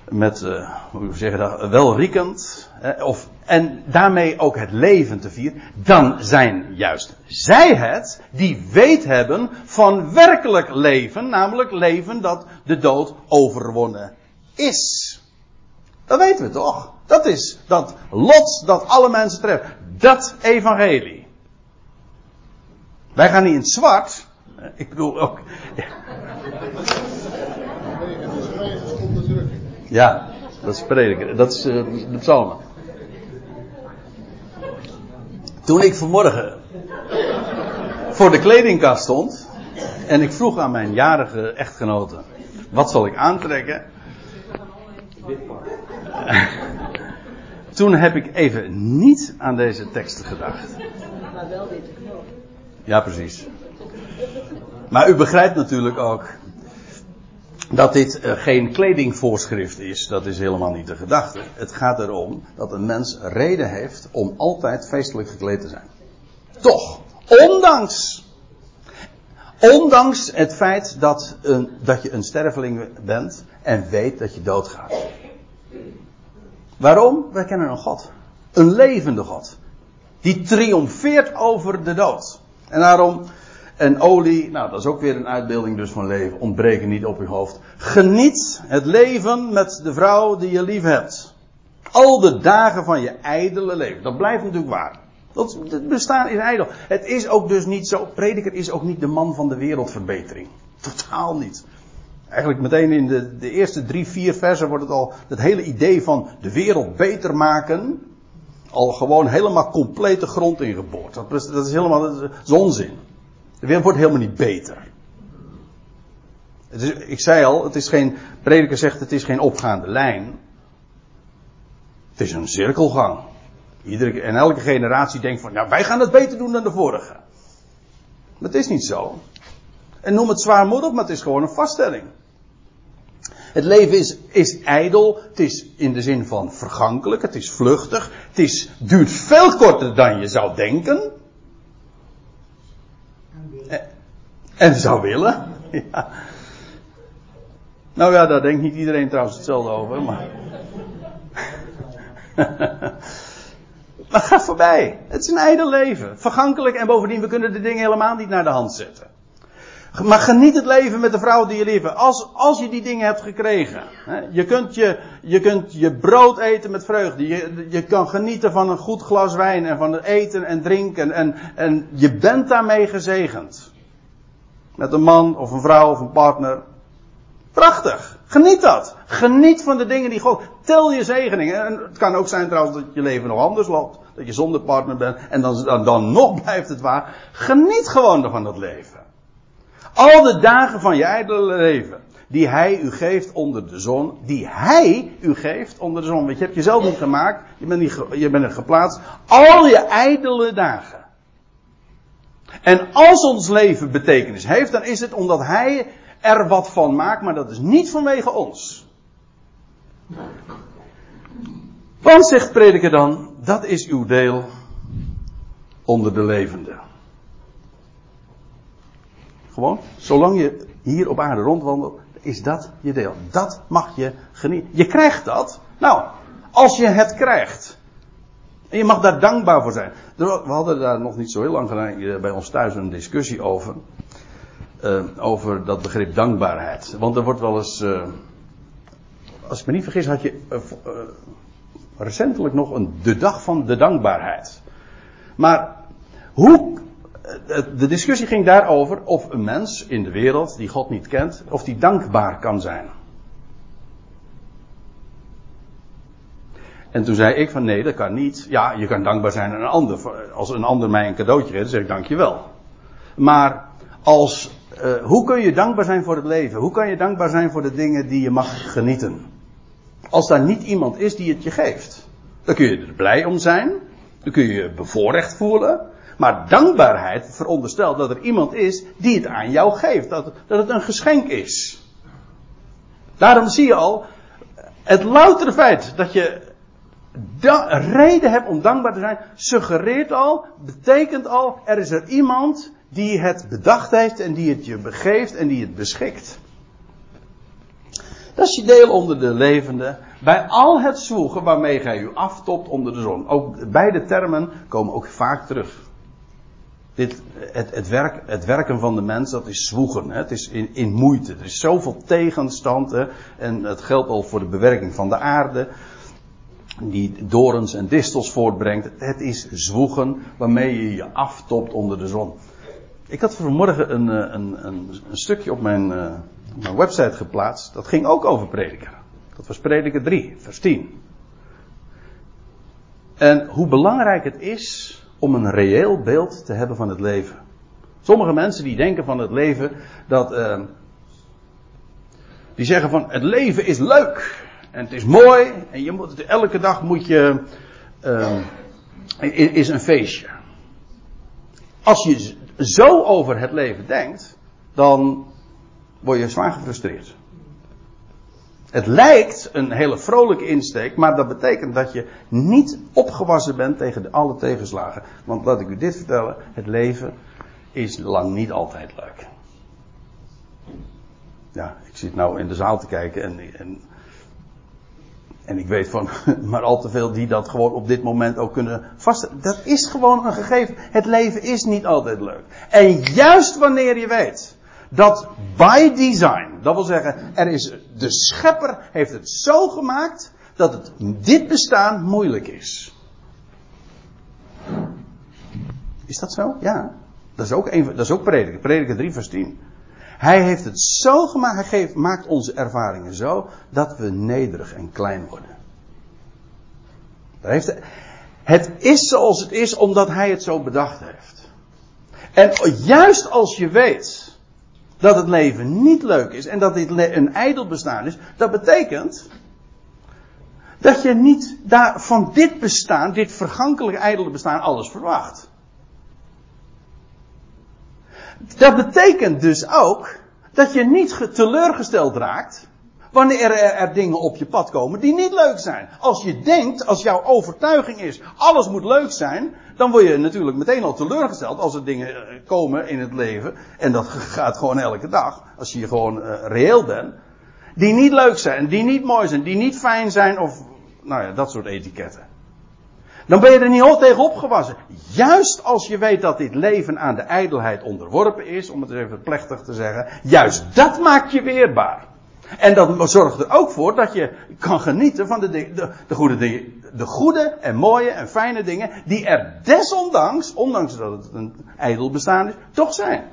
met, uh, hoe zeg je dat, welriekend, of, en daarmee ook het leven te vieren, dan zijn juist zij het die weet hebben van werkelijk leven, namelijk leven dat de dood overwonnen is. Dat weten we toch? Dat is dat lot dat alle mensen treft. Dat evangelie. Wij gaan niet in het zwart. Ik bedoel ook. Ja, dat is prediker. Dat is uh, de psalmen. Toen ik vanmorgen voor de kledingkast stond en ik vroeg aan mijn jarige echtgenote: wat zal ik aantrekken? Toen heb ik even niet aan deze teksten gedacht. Maar wel witte knoop. Ja, precies. Maar u begrijpt natuurlijk ook dat dit uh, geen kledingvoorschrift is, dat is helemaal niet de gedachte. Het gaat erom dat een mens reden heeft om altijd feestelijk gekleed te zijn. Toch, ondanks, ondanks het feit dat, een, dat je een sterveling bent en weet dat je doodgaat. Waarom? Wij kennen een God. Een levende God. Die triomfeert over de dood. En daarom en olie, nou dat is ook weer een uitbeelding dus van leven. Ontbreken niet op je hoofd. Geniet het leven met de vrouw die je lief hebt. Al de dagen van je ijdele leven. Dat blijft natuurlijk waar. Dat, bestaan is ijdel. Het is ook dus niet zo. Prediker is ook niet de man van de wereldverbetering. Totaal niet. Eigenlijk meteen in de, de eerste drie, vier versen wordt het al. Het hele idee van de wereld beter maken. Al gewoon helemaal complete grond ingeboord. Dat, dat is helemaal dat is onzin. De wordt helemaal niet beter. Ik zei al, het is geen, prediker zegt het is geen opgaande lijn. Het is een cirkelgang. Iedere, en elke generatie denkt van, ja, wij gaan het beter doen dan de vorige. Maar het is niet zo. En noem het zwaarmoedig, maar het is gewoon een vaststelling. Het leven is, is ijdel. Het is in de zin van vergankelijk. Het is vluchtig. Het is, duurt veel korter dan je zou denken. En, en zou willen. <laughs> Ja. Nou ja, daar denkt niet iedereen trouwens hetzelfde over. <laughs> Maar. ga voorbij. Het is een ijdel leven. Vergankelijk en bovendien, we kunnen de dingen helemaal niet naar de hand zetten. Maar geniet het leven met de vrouw die je lief Als, als je die dingen hebt gekregen. Je, kunt je, je kunt je brood eten met vreugde. Je, je kan genieten van een goed glas wijn en van het eten en drinken. En, en je bent daarmee gezegend. Met een man of een vrouw of een partner. Prachtig. Geniet dat. Geniet van de dingen die God. Tel je zegeningen. En het kan ook zijn trouwens dat je leven nog anders loopt. Dat je zonder partner bent. En dan, dan, dan nog <laughs> blijft het waar. Geniet gewoon van dat leven. Al de dagen van je ijdele leven. Die hij u geeft onder de zon. Die hij u geeft onder de zon. Want je hebt jezelf niet gemaakt. Je bent, niet, je bent er geplaatst. Al je ijdele dagen. En als ons leven betekenis heeft, dan is het omdat hij er wat van maakt, maar dat is niet vanwege ons. Want, zegt prediker dan, dat is uw deel onder de levenden. Gewoon, zolang je hier op aarde rondwandelt, is dat je deel. Dat mag je genieten. Je krijgt dat. Nou, als je het krijgt. En je mag daar dankbaar voor zijn. We hadden daar nog niet zo heel lang geleden bij ons thuis een discussie over. Uh, over dat begrip dankbaarheid. Want er wordt wel eens. Uh, als ik me niet vergis, had je recentelijk nog een de dag van de dankbaarheid. Maar hoe de discussie ging daarover of een mens in de wereld die God niet kent, of die dankbaar kan zijn. En toen zei ik van nee, dat kan niet. Ja, je kan dankbaar zijn aan een ander. Als een ander mij een cadeautje geeft, zeg ik dankjewel. Maar als, uh, hoe kun je dankbaar zijn voor het leven? Hoe kan je dankbaar zijn voor de dingen die je mag genieten? Als daar niet iemand is die het je geeft. Dan kun je er blij om zijn. Dan kun je je bevoorrecht voelen. Maar dankbaarheid veronderstelt dat er iemand is die het aan jou geeft. Dat, dat het een geschenk is. Daarom zie je al, het loutere feit dat je reden hebt om dankbaar te zijn, suggereert al, betekent al, er is er iemand die het bedacht heeft en die het je begeeft en die het beschikt. Dat is je deel onder de levende. Bij al het zwoegen waarmee gij u aftopt onder de zon. Ook beide termen komen ook vaak terug. Dit, het, het, werk, het werken van de mens, dat is zwoegen. Hè? Het is in, in moeite. Er is zoveel tegenstand. En het geldt al voor de bewerking van de aarde. Die dorens en distels voortbrengt. Het is zwoegen waarmee je je aftopt onder de zon. Ik had vanmorgen een, eh, een, een, een stukje op mijn, uh, mijn website geplaatst. Dat ging ook over prediker. Dat was prediker 3, vers 10. En hoe belangrijk het is om een reëel beeld te hebben van het leven. Sommige mensen die denken van het leven dat. Uh, die zeggen van het leven is leuk en het is mooi en je moet, elke dag moet je. Uh, is een feestje. Als je zo over het leven denkt, dan word je zwaar gefrustreerd. Het lijkt een hele vrolijke insteek, maar dat betekent dat je niet opgewassen bent tegen alle tegenslagen. Want laat ik u dit vertellen, het leven is lang niet altijd leuk. Ja, ik zit nou in de zaal te kijken en, en, en ik weet van <laughs> maar al te veel die dat gewoon op dit moment ook kunnen vaststellen. Dat is gewoon een gegeven. Het leven is niet altijd leuk. En juist wanneer je weet dat by design, dat wil zeggen, er is, de schepper heeft het zo gemaakt dat het dit bestaan moeilijk is. Is dat zo? Ja. Dat is ook, een, dat is ook prediker. Prediker 3 vers 10. Hij heeft het zo gemaakt, hij geeft, maakt onze ervaringen zo dat we nederig en klein worden. Heeft, het is zoals het is omdat hij het zo bedacht heeft. En juist als je weet dat het leven niet leuk is en dat dit een ijdel bestaan is, dat betekent dat je niet daar van dit bestaan, dit vergankelijke ijdele bestaan, alles verwacht. Dat betekent dus ook dat je niet teleurgesteld raakt wanneer er, dingen op je pad komen die niet leuk zijn. Als je denkt, als jouw overtuiging is, alles moet leuk zijn, dan word je natuurlijk meteen al teleurgesteld als er dingen eh, komen in het leven. En dat gaat gewoon elke dag, als je gewoon uh, reëel bent. Die niet leuk zijn, die niet mooi zijn, die niet fijn zijn of, nou ja, dat soort etiketten. Dan ben je er niet al tegen opgewassen. Juist als je weet dat dit leven aan de ijdelheid onderworpen is, om het even plechtig te zeggen, juist dat maakt je weerbaar. En dat zorgt er ook voor dat je kan genieten van de, de, de, goede, de, de goede en mooie en fijne dingen die er desondanks, ondanks dat het een ijdel bestaan is, toch zijn.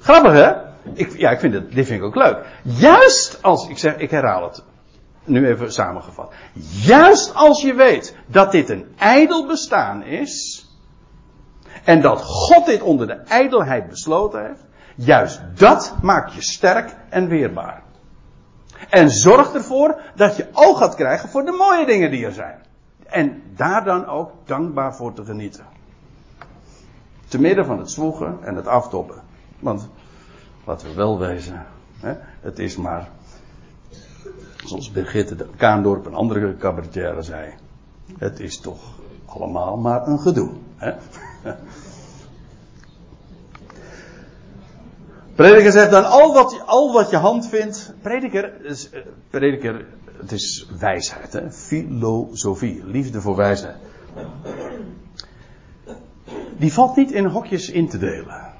Grappig hè? Ik, ja, ik vind het, dit vind ik ook leuk. Juist als, ik zeg, ik herhaal het, nu even samengevat. Juist als je weet dat dit een ijdel bestaan is, en dat God dit onder de ijdelheid besloten heeft, juist dat maakt je sterk en weerbaar. En zorgt ervoor dat je oog gaat krijgen voor de mooie dingen die er zijn. En daar dan ook dankbaar voor te genieten. Te midden van het zwoegen en het aftoppen. Want, laten we wel wezen, hè, het is maar Zoals Birgitte de Kaandorp, een andere cabaretière, zei. Het is toch allemaal maar een gedoe. Hè? <laughs> Prediker zegt dan, al wat, al wat je hand vindt. Prediker, is, eh, prediker, het is wijsheid, hè? filosofie, liefde voor wijsheid. Die valt niet in hokjes in te delen.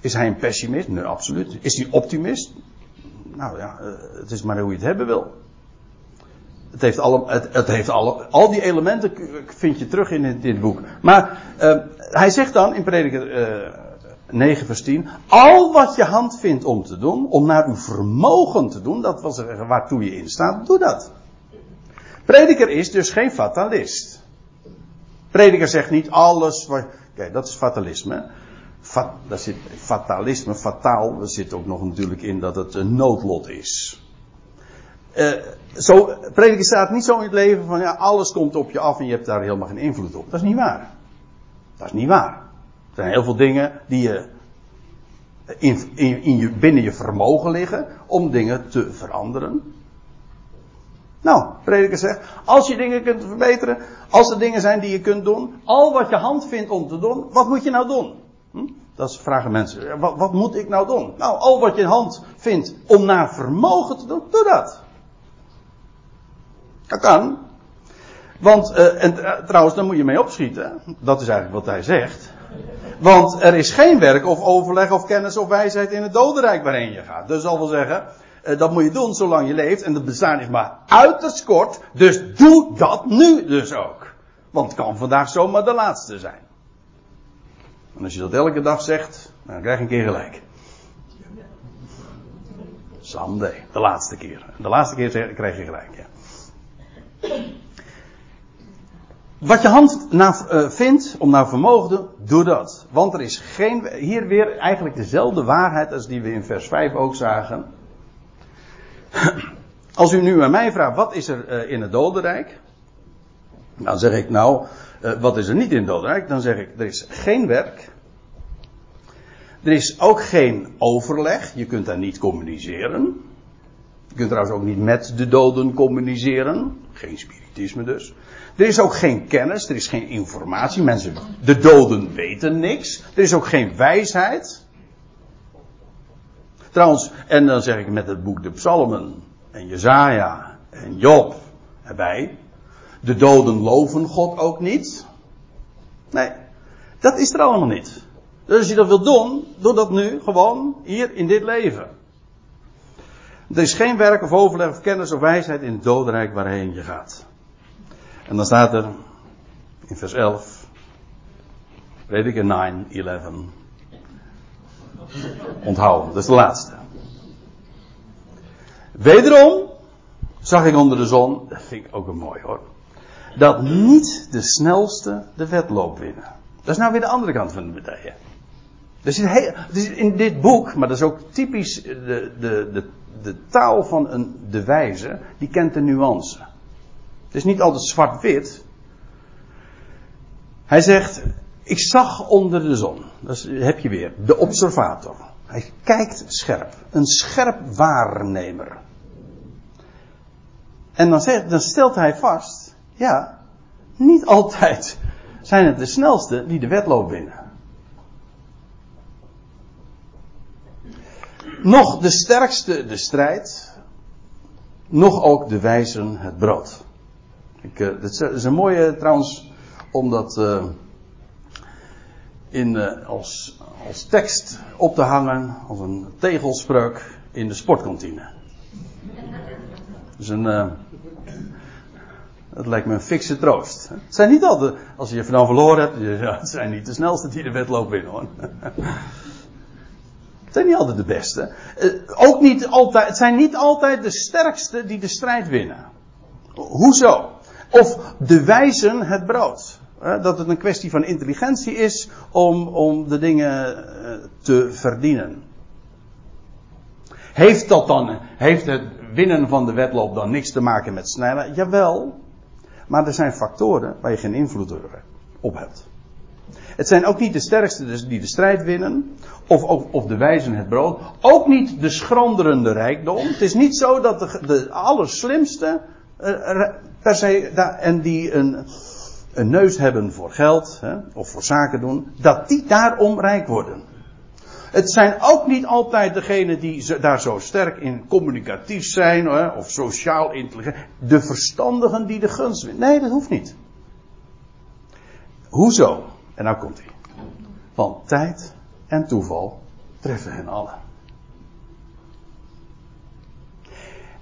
Is hij een pessimist? Nee, absoluut. Is hij optimist? Nou ja, eh, het is maar hoe je het hebben wil. Het heeft alle, het, het heeft alle, al die elementen vind je terug in dit, boek. Maar uh, hij zegt dan in prediker uh, eh, 9 vers 10. Al wat je hand vindt om te doen, om naar uw vermogen te doen, dat wil zeggen waartoe je in staat, doe dat. Prediker is dus geen fatalist. Prediker zegt niet alles wat. Kijk, dat is fatalisme fat, daar zit fatalisme, fataal, er zit ook nog natuurlijk in dat het een noodlot is. Uh, zo, prediker staat niet zo in het leven van ja, alles komt op je af en je hebt daar helemaal geen invloed op. Dat is niet waar. Dat is niet waar. Er zijn heel veel dingen die je in, in, in je, binnen je vermogen liggen om dingen te veranderen. Nou, prediker zegt, als je dingen kunt verbeteren, als er dingen zijn die je kunt doen, al wat je hand vindt om te doen, wat moet je nou doen? Hm? Dat vragen mensen. Wat, wat, moet ik nou doen? Nou, al wat je in hand vindt om naar vermogen te doen, doe dat. Dat kan. Want, uh, en uh, trouwens, daar moet je mee opschieten. Dat is eigenlijk wat hij zegt. Want er is geen werk of overleg of kennis of wijsheid in het dodenrijk waarin je gaat. Dus dat wil zeggen, uh, dat moet je doen zolang je leeft. En dat bestaan is maar uiterst kort. Dus doe dat nu dus ook. Want het kan vandaag zomaar de laatste zijn. En als je dat elke dag zegt, dan krijg je een keer gelijk. Someday. De laatste keer. De laatste keer krijg je gelijk, ja. Wat je hand naar, uh, vindt om naar vermogen doe dat. Want er is geen, hier weer eigenlijk dezelfde waarheid als die we in vers 5 ook zagen. Als u nu aan mij vraagt, wat is er uh, in het dodenrijk? Dan zeg ik nou, uh, wat is er niet in het dodenrijk? Dan zeg ik, er is geen werk. Er is ook geen overleg. Je kunt daar niet communiceren. Je kunt trouwens ook niet met de doden communiceren. Geen spiritisme dus. Er is ook geen kennis, er is geen informatie. Mensen, de doden weten niks. Er is ook geen wijsheid. Trouwens, en dan zeg ik met het boek de Psalmen en Jezaja en Job erbij. De doden loven God ook niet. Nee, dat is er allemaal niet. Dus als je dat wilt doen, doe dat nu gewoon hier in dit leven. Er is geen werk of overleg of kennis of wijsheid in het dodenrijk waarheen je gaat. En dan staat er in vers 11, prediker 9, 11. Onthouden, dat is de laatste. Wederom zag ik onder de zon, dat vind ik ook een mooi hoor. Dat niet de snelste de wedloop winnen. Dat is nou weer de andere kant van de medaille. Dus in dit boek, maar dat is ook typisch de, de, de, de taal van een, de wijze, die kent de nuance. Het is niet altijd zwart-wit. Hij zegt, ik zag onder de zon, dat heb je weer, de observator. Hij kijkt scherp, een scherp waarnemer. En dan, zegt, dan stelt hij vast, ja, niet altijd zijn het de snelste die de wedloop winnen. Nog de sterkste de strijd, nog ook de wijzen het brood. Ik, uh, dat is een mooie trouwens, omdat uh, in, uh, als, als tekst op te hangen, als een tegelspreuk in de sportkantine. Dus een, dat lijkt me een fikse troost. Het zijn niet altijd, als je je van verloren hebt, het zijn niet de snelste die de wedloop winnen hoor. Het zijn niet altijd de beste. Ook niet altijd, het zijn niet altijd de sterkste die de strijd winnen. Hoezo? Of de wijzen het brood. Dat het een kwestie van intelligentie is om, om de dingen te verdienen. Heeft dat dan, heeft het winnen van de wedloop dan niks te maken met snelheid? Jawel. Maar er zijn factoren waar je geen invloed op hebt. Het zijn ook niet de sterkste die de strijd winnen. Of, of, de wijzen het brood. Ook niet de schranderende rijkdom. Het is niet zo dat de, de allerslimste uh, per se en die een, een neus hebben voor geld hè, of voor zaken doen, dat die daarom rijk worden. Het zijn ook niet altijd degenen die daar zo sterk in communicatief zijn of sociaal intelligent. De verstandigen die de gunst winnen. Nee, dat hoeft niet. Hoezo? En nou komt hij. Want tijd en toeval treffen hen allen.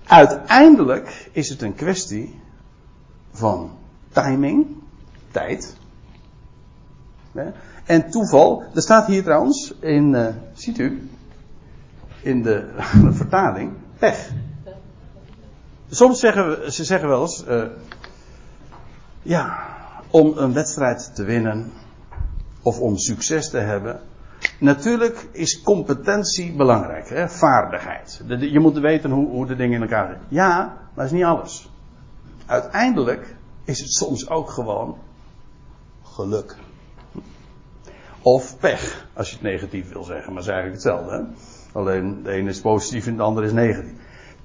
Uiteindelijk is het een kwestie van timing, tijd. En toeval, er staat hier trouwens in, uh, ziet u, in de, <laughs> vertaling, pech. Soms zeggen we, ze zeggen wel eens, uh, ja, om een wedstrijd te winnen of om succes te hebben. Natuurlijk is competentie belangrijk, hè? vaardigheid. je moet weten hoe, hoe de dingen in elkaar zitten. Ja, maar dat is niet alles. Uiteindelijk is het soms ook gewoon geluk. Of pech, als je het negatief wil zeggen, maar het is eigenlijk hetzelfde. Alleen de ene is positief en de andere is negatief.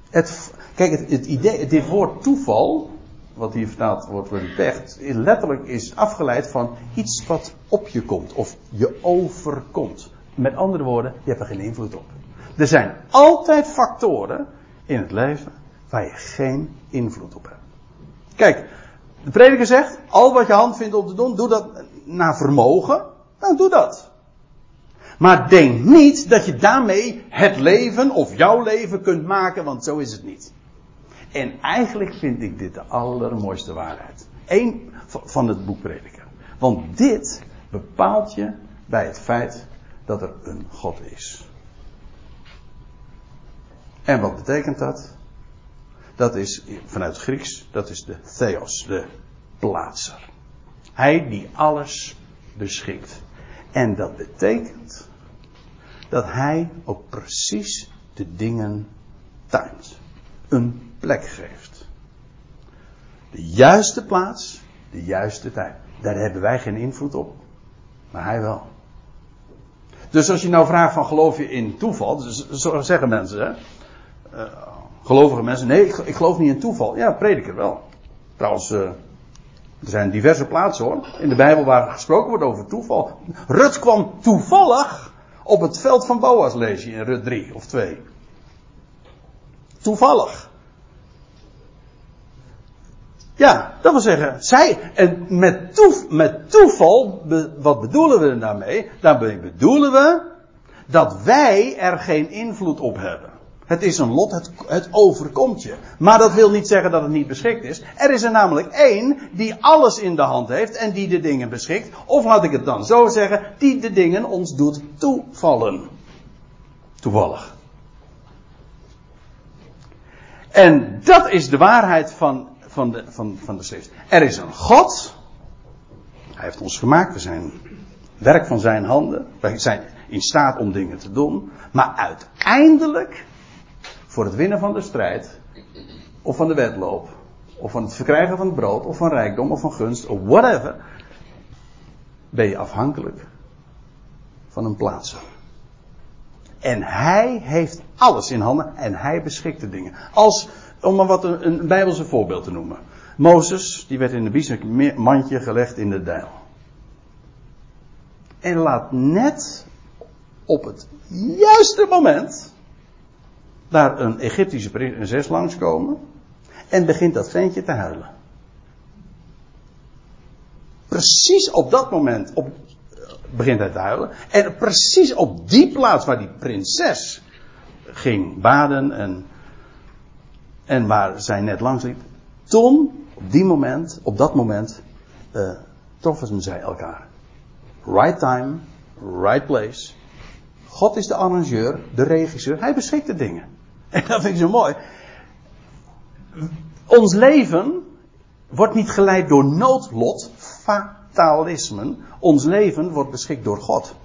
Het, kijk, het, het idee, dit woord toeval, wat hier vertaald wordt voor pech, letterlijk is afgeleid van iets wat op je komt of je overkomt. Met andere woorden, je hebt er geen invloed op. Er zijn altijd factoren in het leven waar je geen invloed op hebt. Kijk, de prediker zegt, al wat je hand vindt om te doen, doe dat naar vermogen. Nou, doe dat. Maar denk niet dat je daarmee het leven of jouw leven kunt maken, want zo is het niet. En eigenlijk vind ik dit de allermooiste waarheid. Eén van het boek Prediker. Want dit bepaalt je bij het feit dat er een God is. En wat betekent dat? Dat is vanuit Grieks, dat is de Theos, de plaatser. Hij die alles beschikt. En dat betekent dat hij ook precies de dingen timet. Een plek geeft. De juiste plaats, de juiste tijd. Daar hebben wij geen invloed op. Maar hij wel. Dus als je nou vraagt van geloof je in toeval, dus zo zeggen mensen, hè? Uh, gelovige mensen, nee, ik, ik, geloof niet in toeval. Ja, prediker wel. Trouwens, uh, er zijn diverse plaatsen hoor, in de Bijbel waar gesproken wordt over toeval. Rut kwam toevallig op het veld van Boas, lees je in Rut 3 of 2. Toevallig. Ja, dat wil zeggen, zij, en met, met toeval, wat bedoelen we daarmee? Daarmee bedoelen we dat wij er geen invloed op hebben. Het is een lot, het, het, overkomt je. Maar dat wil niet zeggen dat het niet beschikt is. Er is er namelijk één die alles in de hand heeft en die de dingen beschikt. Of laat ik het dan zo zeggen, die de dingen ons doet toevallen. Toevallig. En dat is de waarheid van van de, van, van de schrift. Er is een God. Hij heeft ons gemaakt. We zijn werk van zijn handen. Wij zijn in staat om dingen te doen. Maar uiteindelijk, voor het winnen van de strijd, of van de wedloop, of van het verkrijgen van het brood, of van rijkdom, of van gunst, of whatever, ben je afhankelijk van een plaatser. En hij heeft alles in handen en hij beschikt de dingen. Als, om maar wat een, bijbelse voorbeeld te noemen. Mozes, die werd in een mandje gelegd in de dijl. En laat net op het juiste moment daar een Egyptische prinses langskomen en begint dat ventje te huilen. Precies op dat moment op, begint hij te huilen. En precies op die plaats waar die prinses ging baden en, en waar zij net langs liep. Toen, op die moment, op dat moment, uh, troffen zij elkaar. Right time, right place. God is de arrangeur, de regisseur. Hij beschikt de dingen. <laughs> En dat vind ik zo mooi. Ons leven wordt niet geleid door noodlot, fatalismen. Ons leven wordt beschikt door God.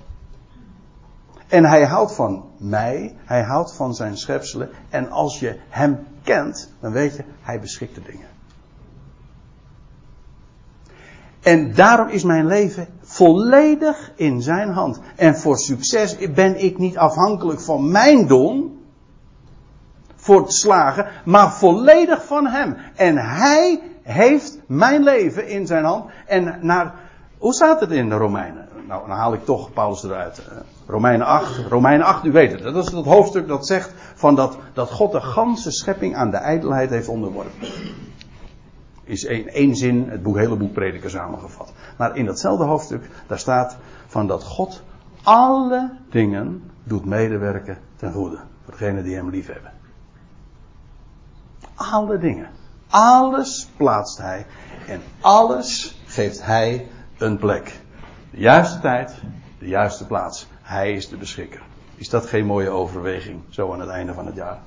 En hij houdt van mij, hij houdt van zijn schepselen. En als je hem kent, dan weet je, hij beschikt de dingen. En daarom is mijn leven volledig in zijn hand. En voor succes ben ik niet afhankelijk van mijn doen. Voor het slagen, maar volledig van hem. En hij heeft mijn leven in zijn hand. En naar, hoe staat het in de Romeinen? Nou, dan haal ik toch Paulus eruit. Eh, Romeinen 8, Romeinen 8, u weet het. Dat is dat hoofdstuk dat zegt van dat, dat God de ganse schepping aan de ijdelheid heeft onderworpen is in één zin het boek, hele boek prediker samengevat. Maar in datzelfde hoofdstuk, daar staat van dat God alle dingen doet medewerken ten goede. Voor degenen die hem lief hebben. Alle dingen. Alles plaatst hij. En alles geeft hij een plek. De juiste tijd, de juiste plaats. Hij is de beschikker. Is dat geen mooie overweging, zo aan het einde van het jaar?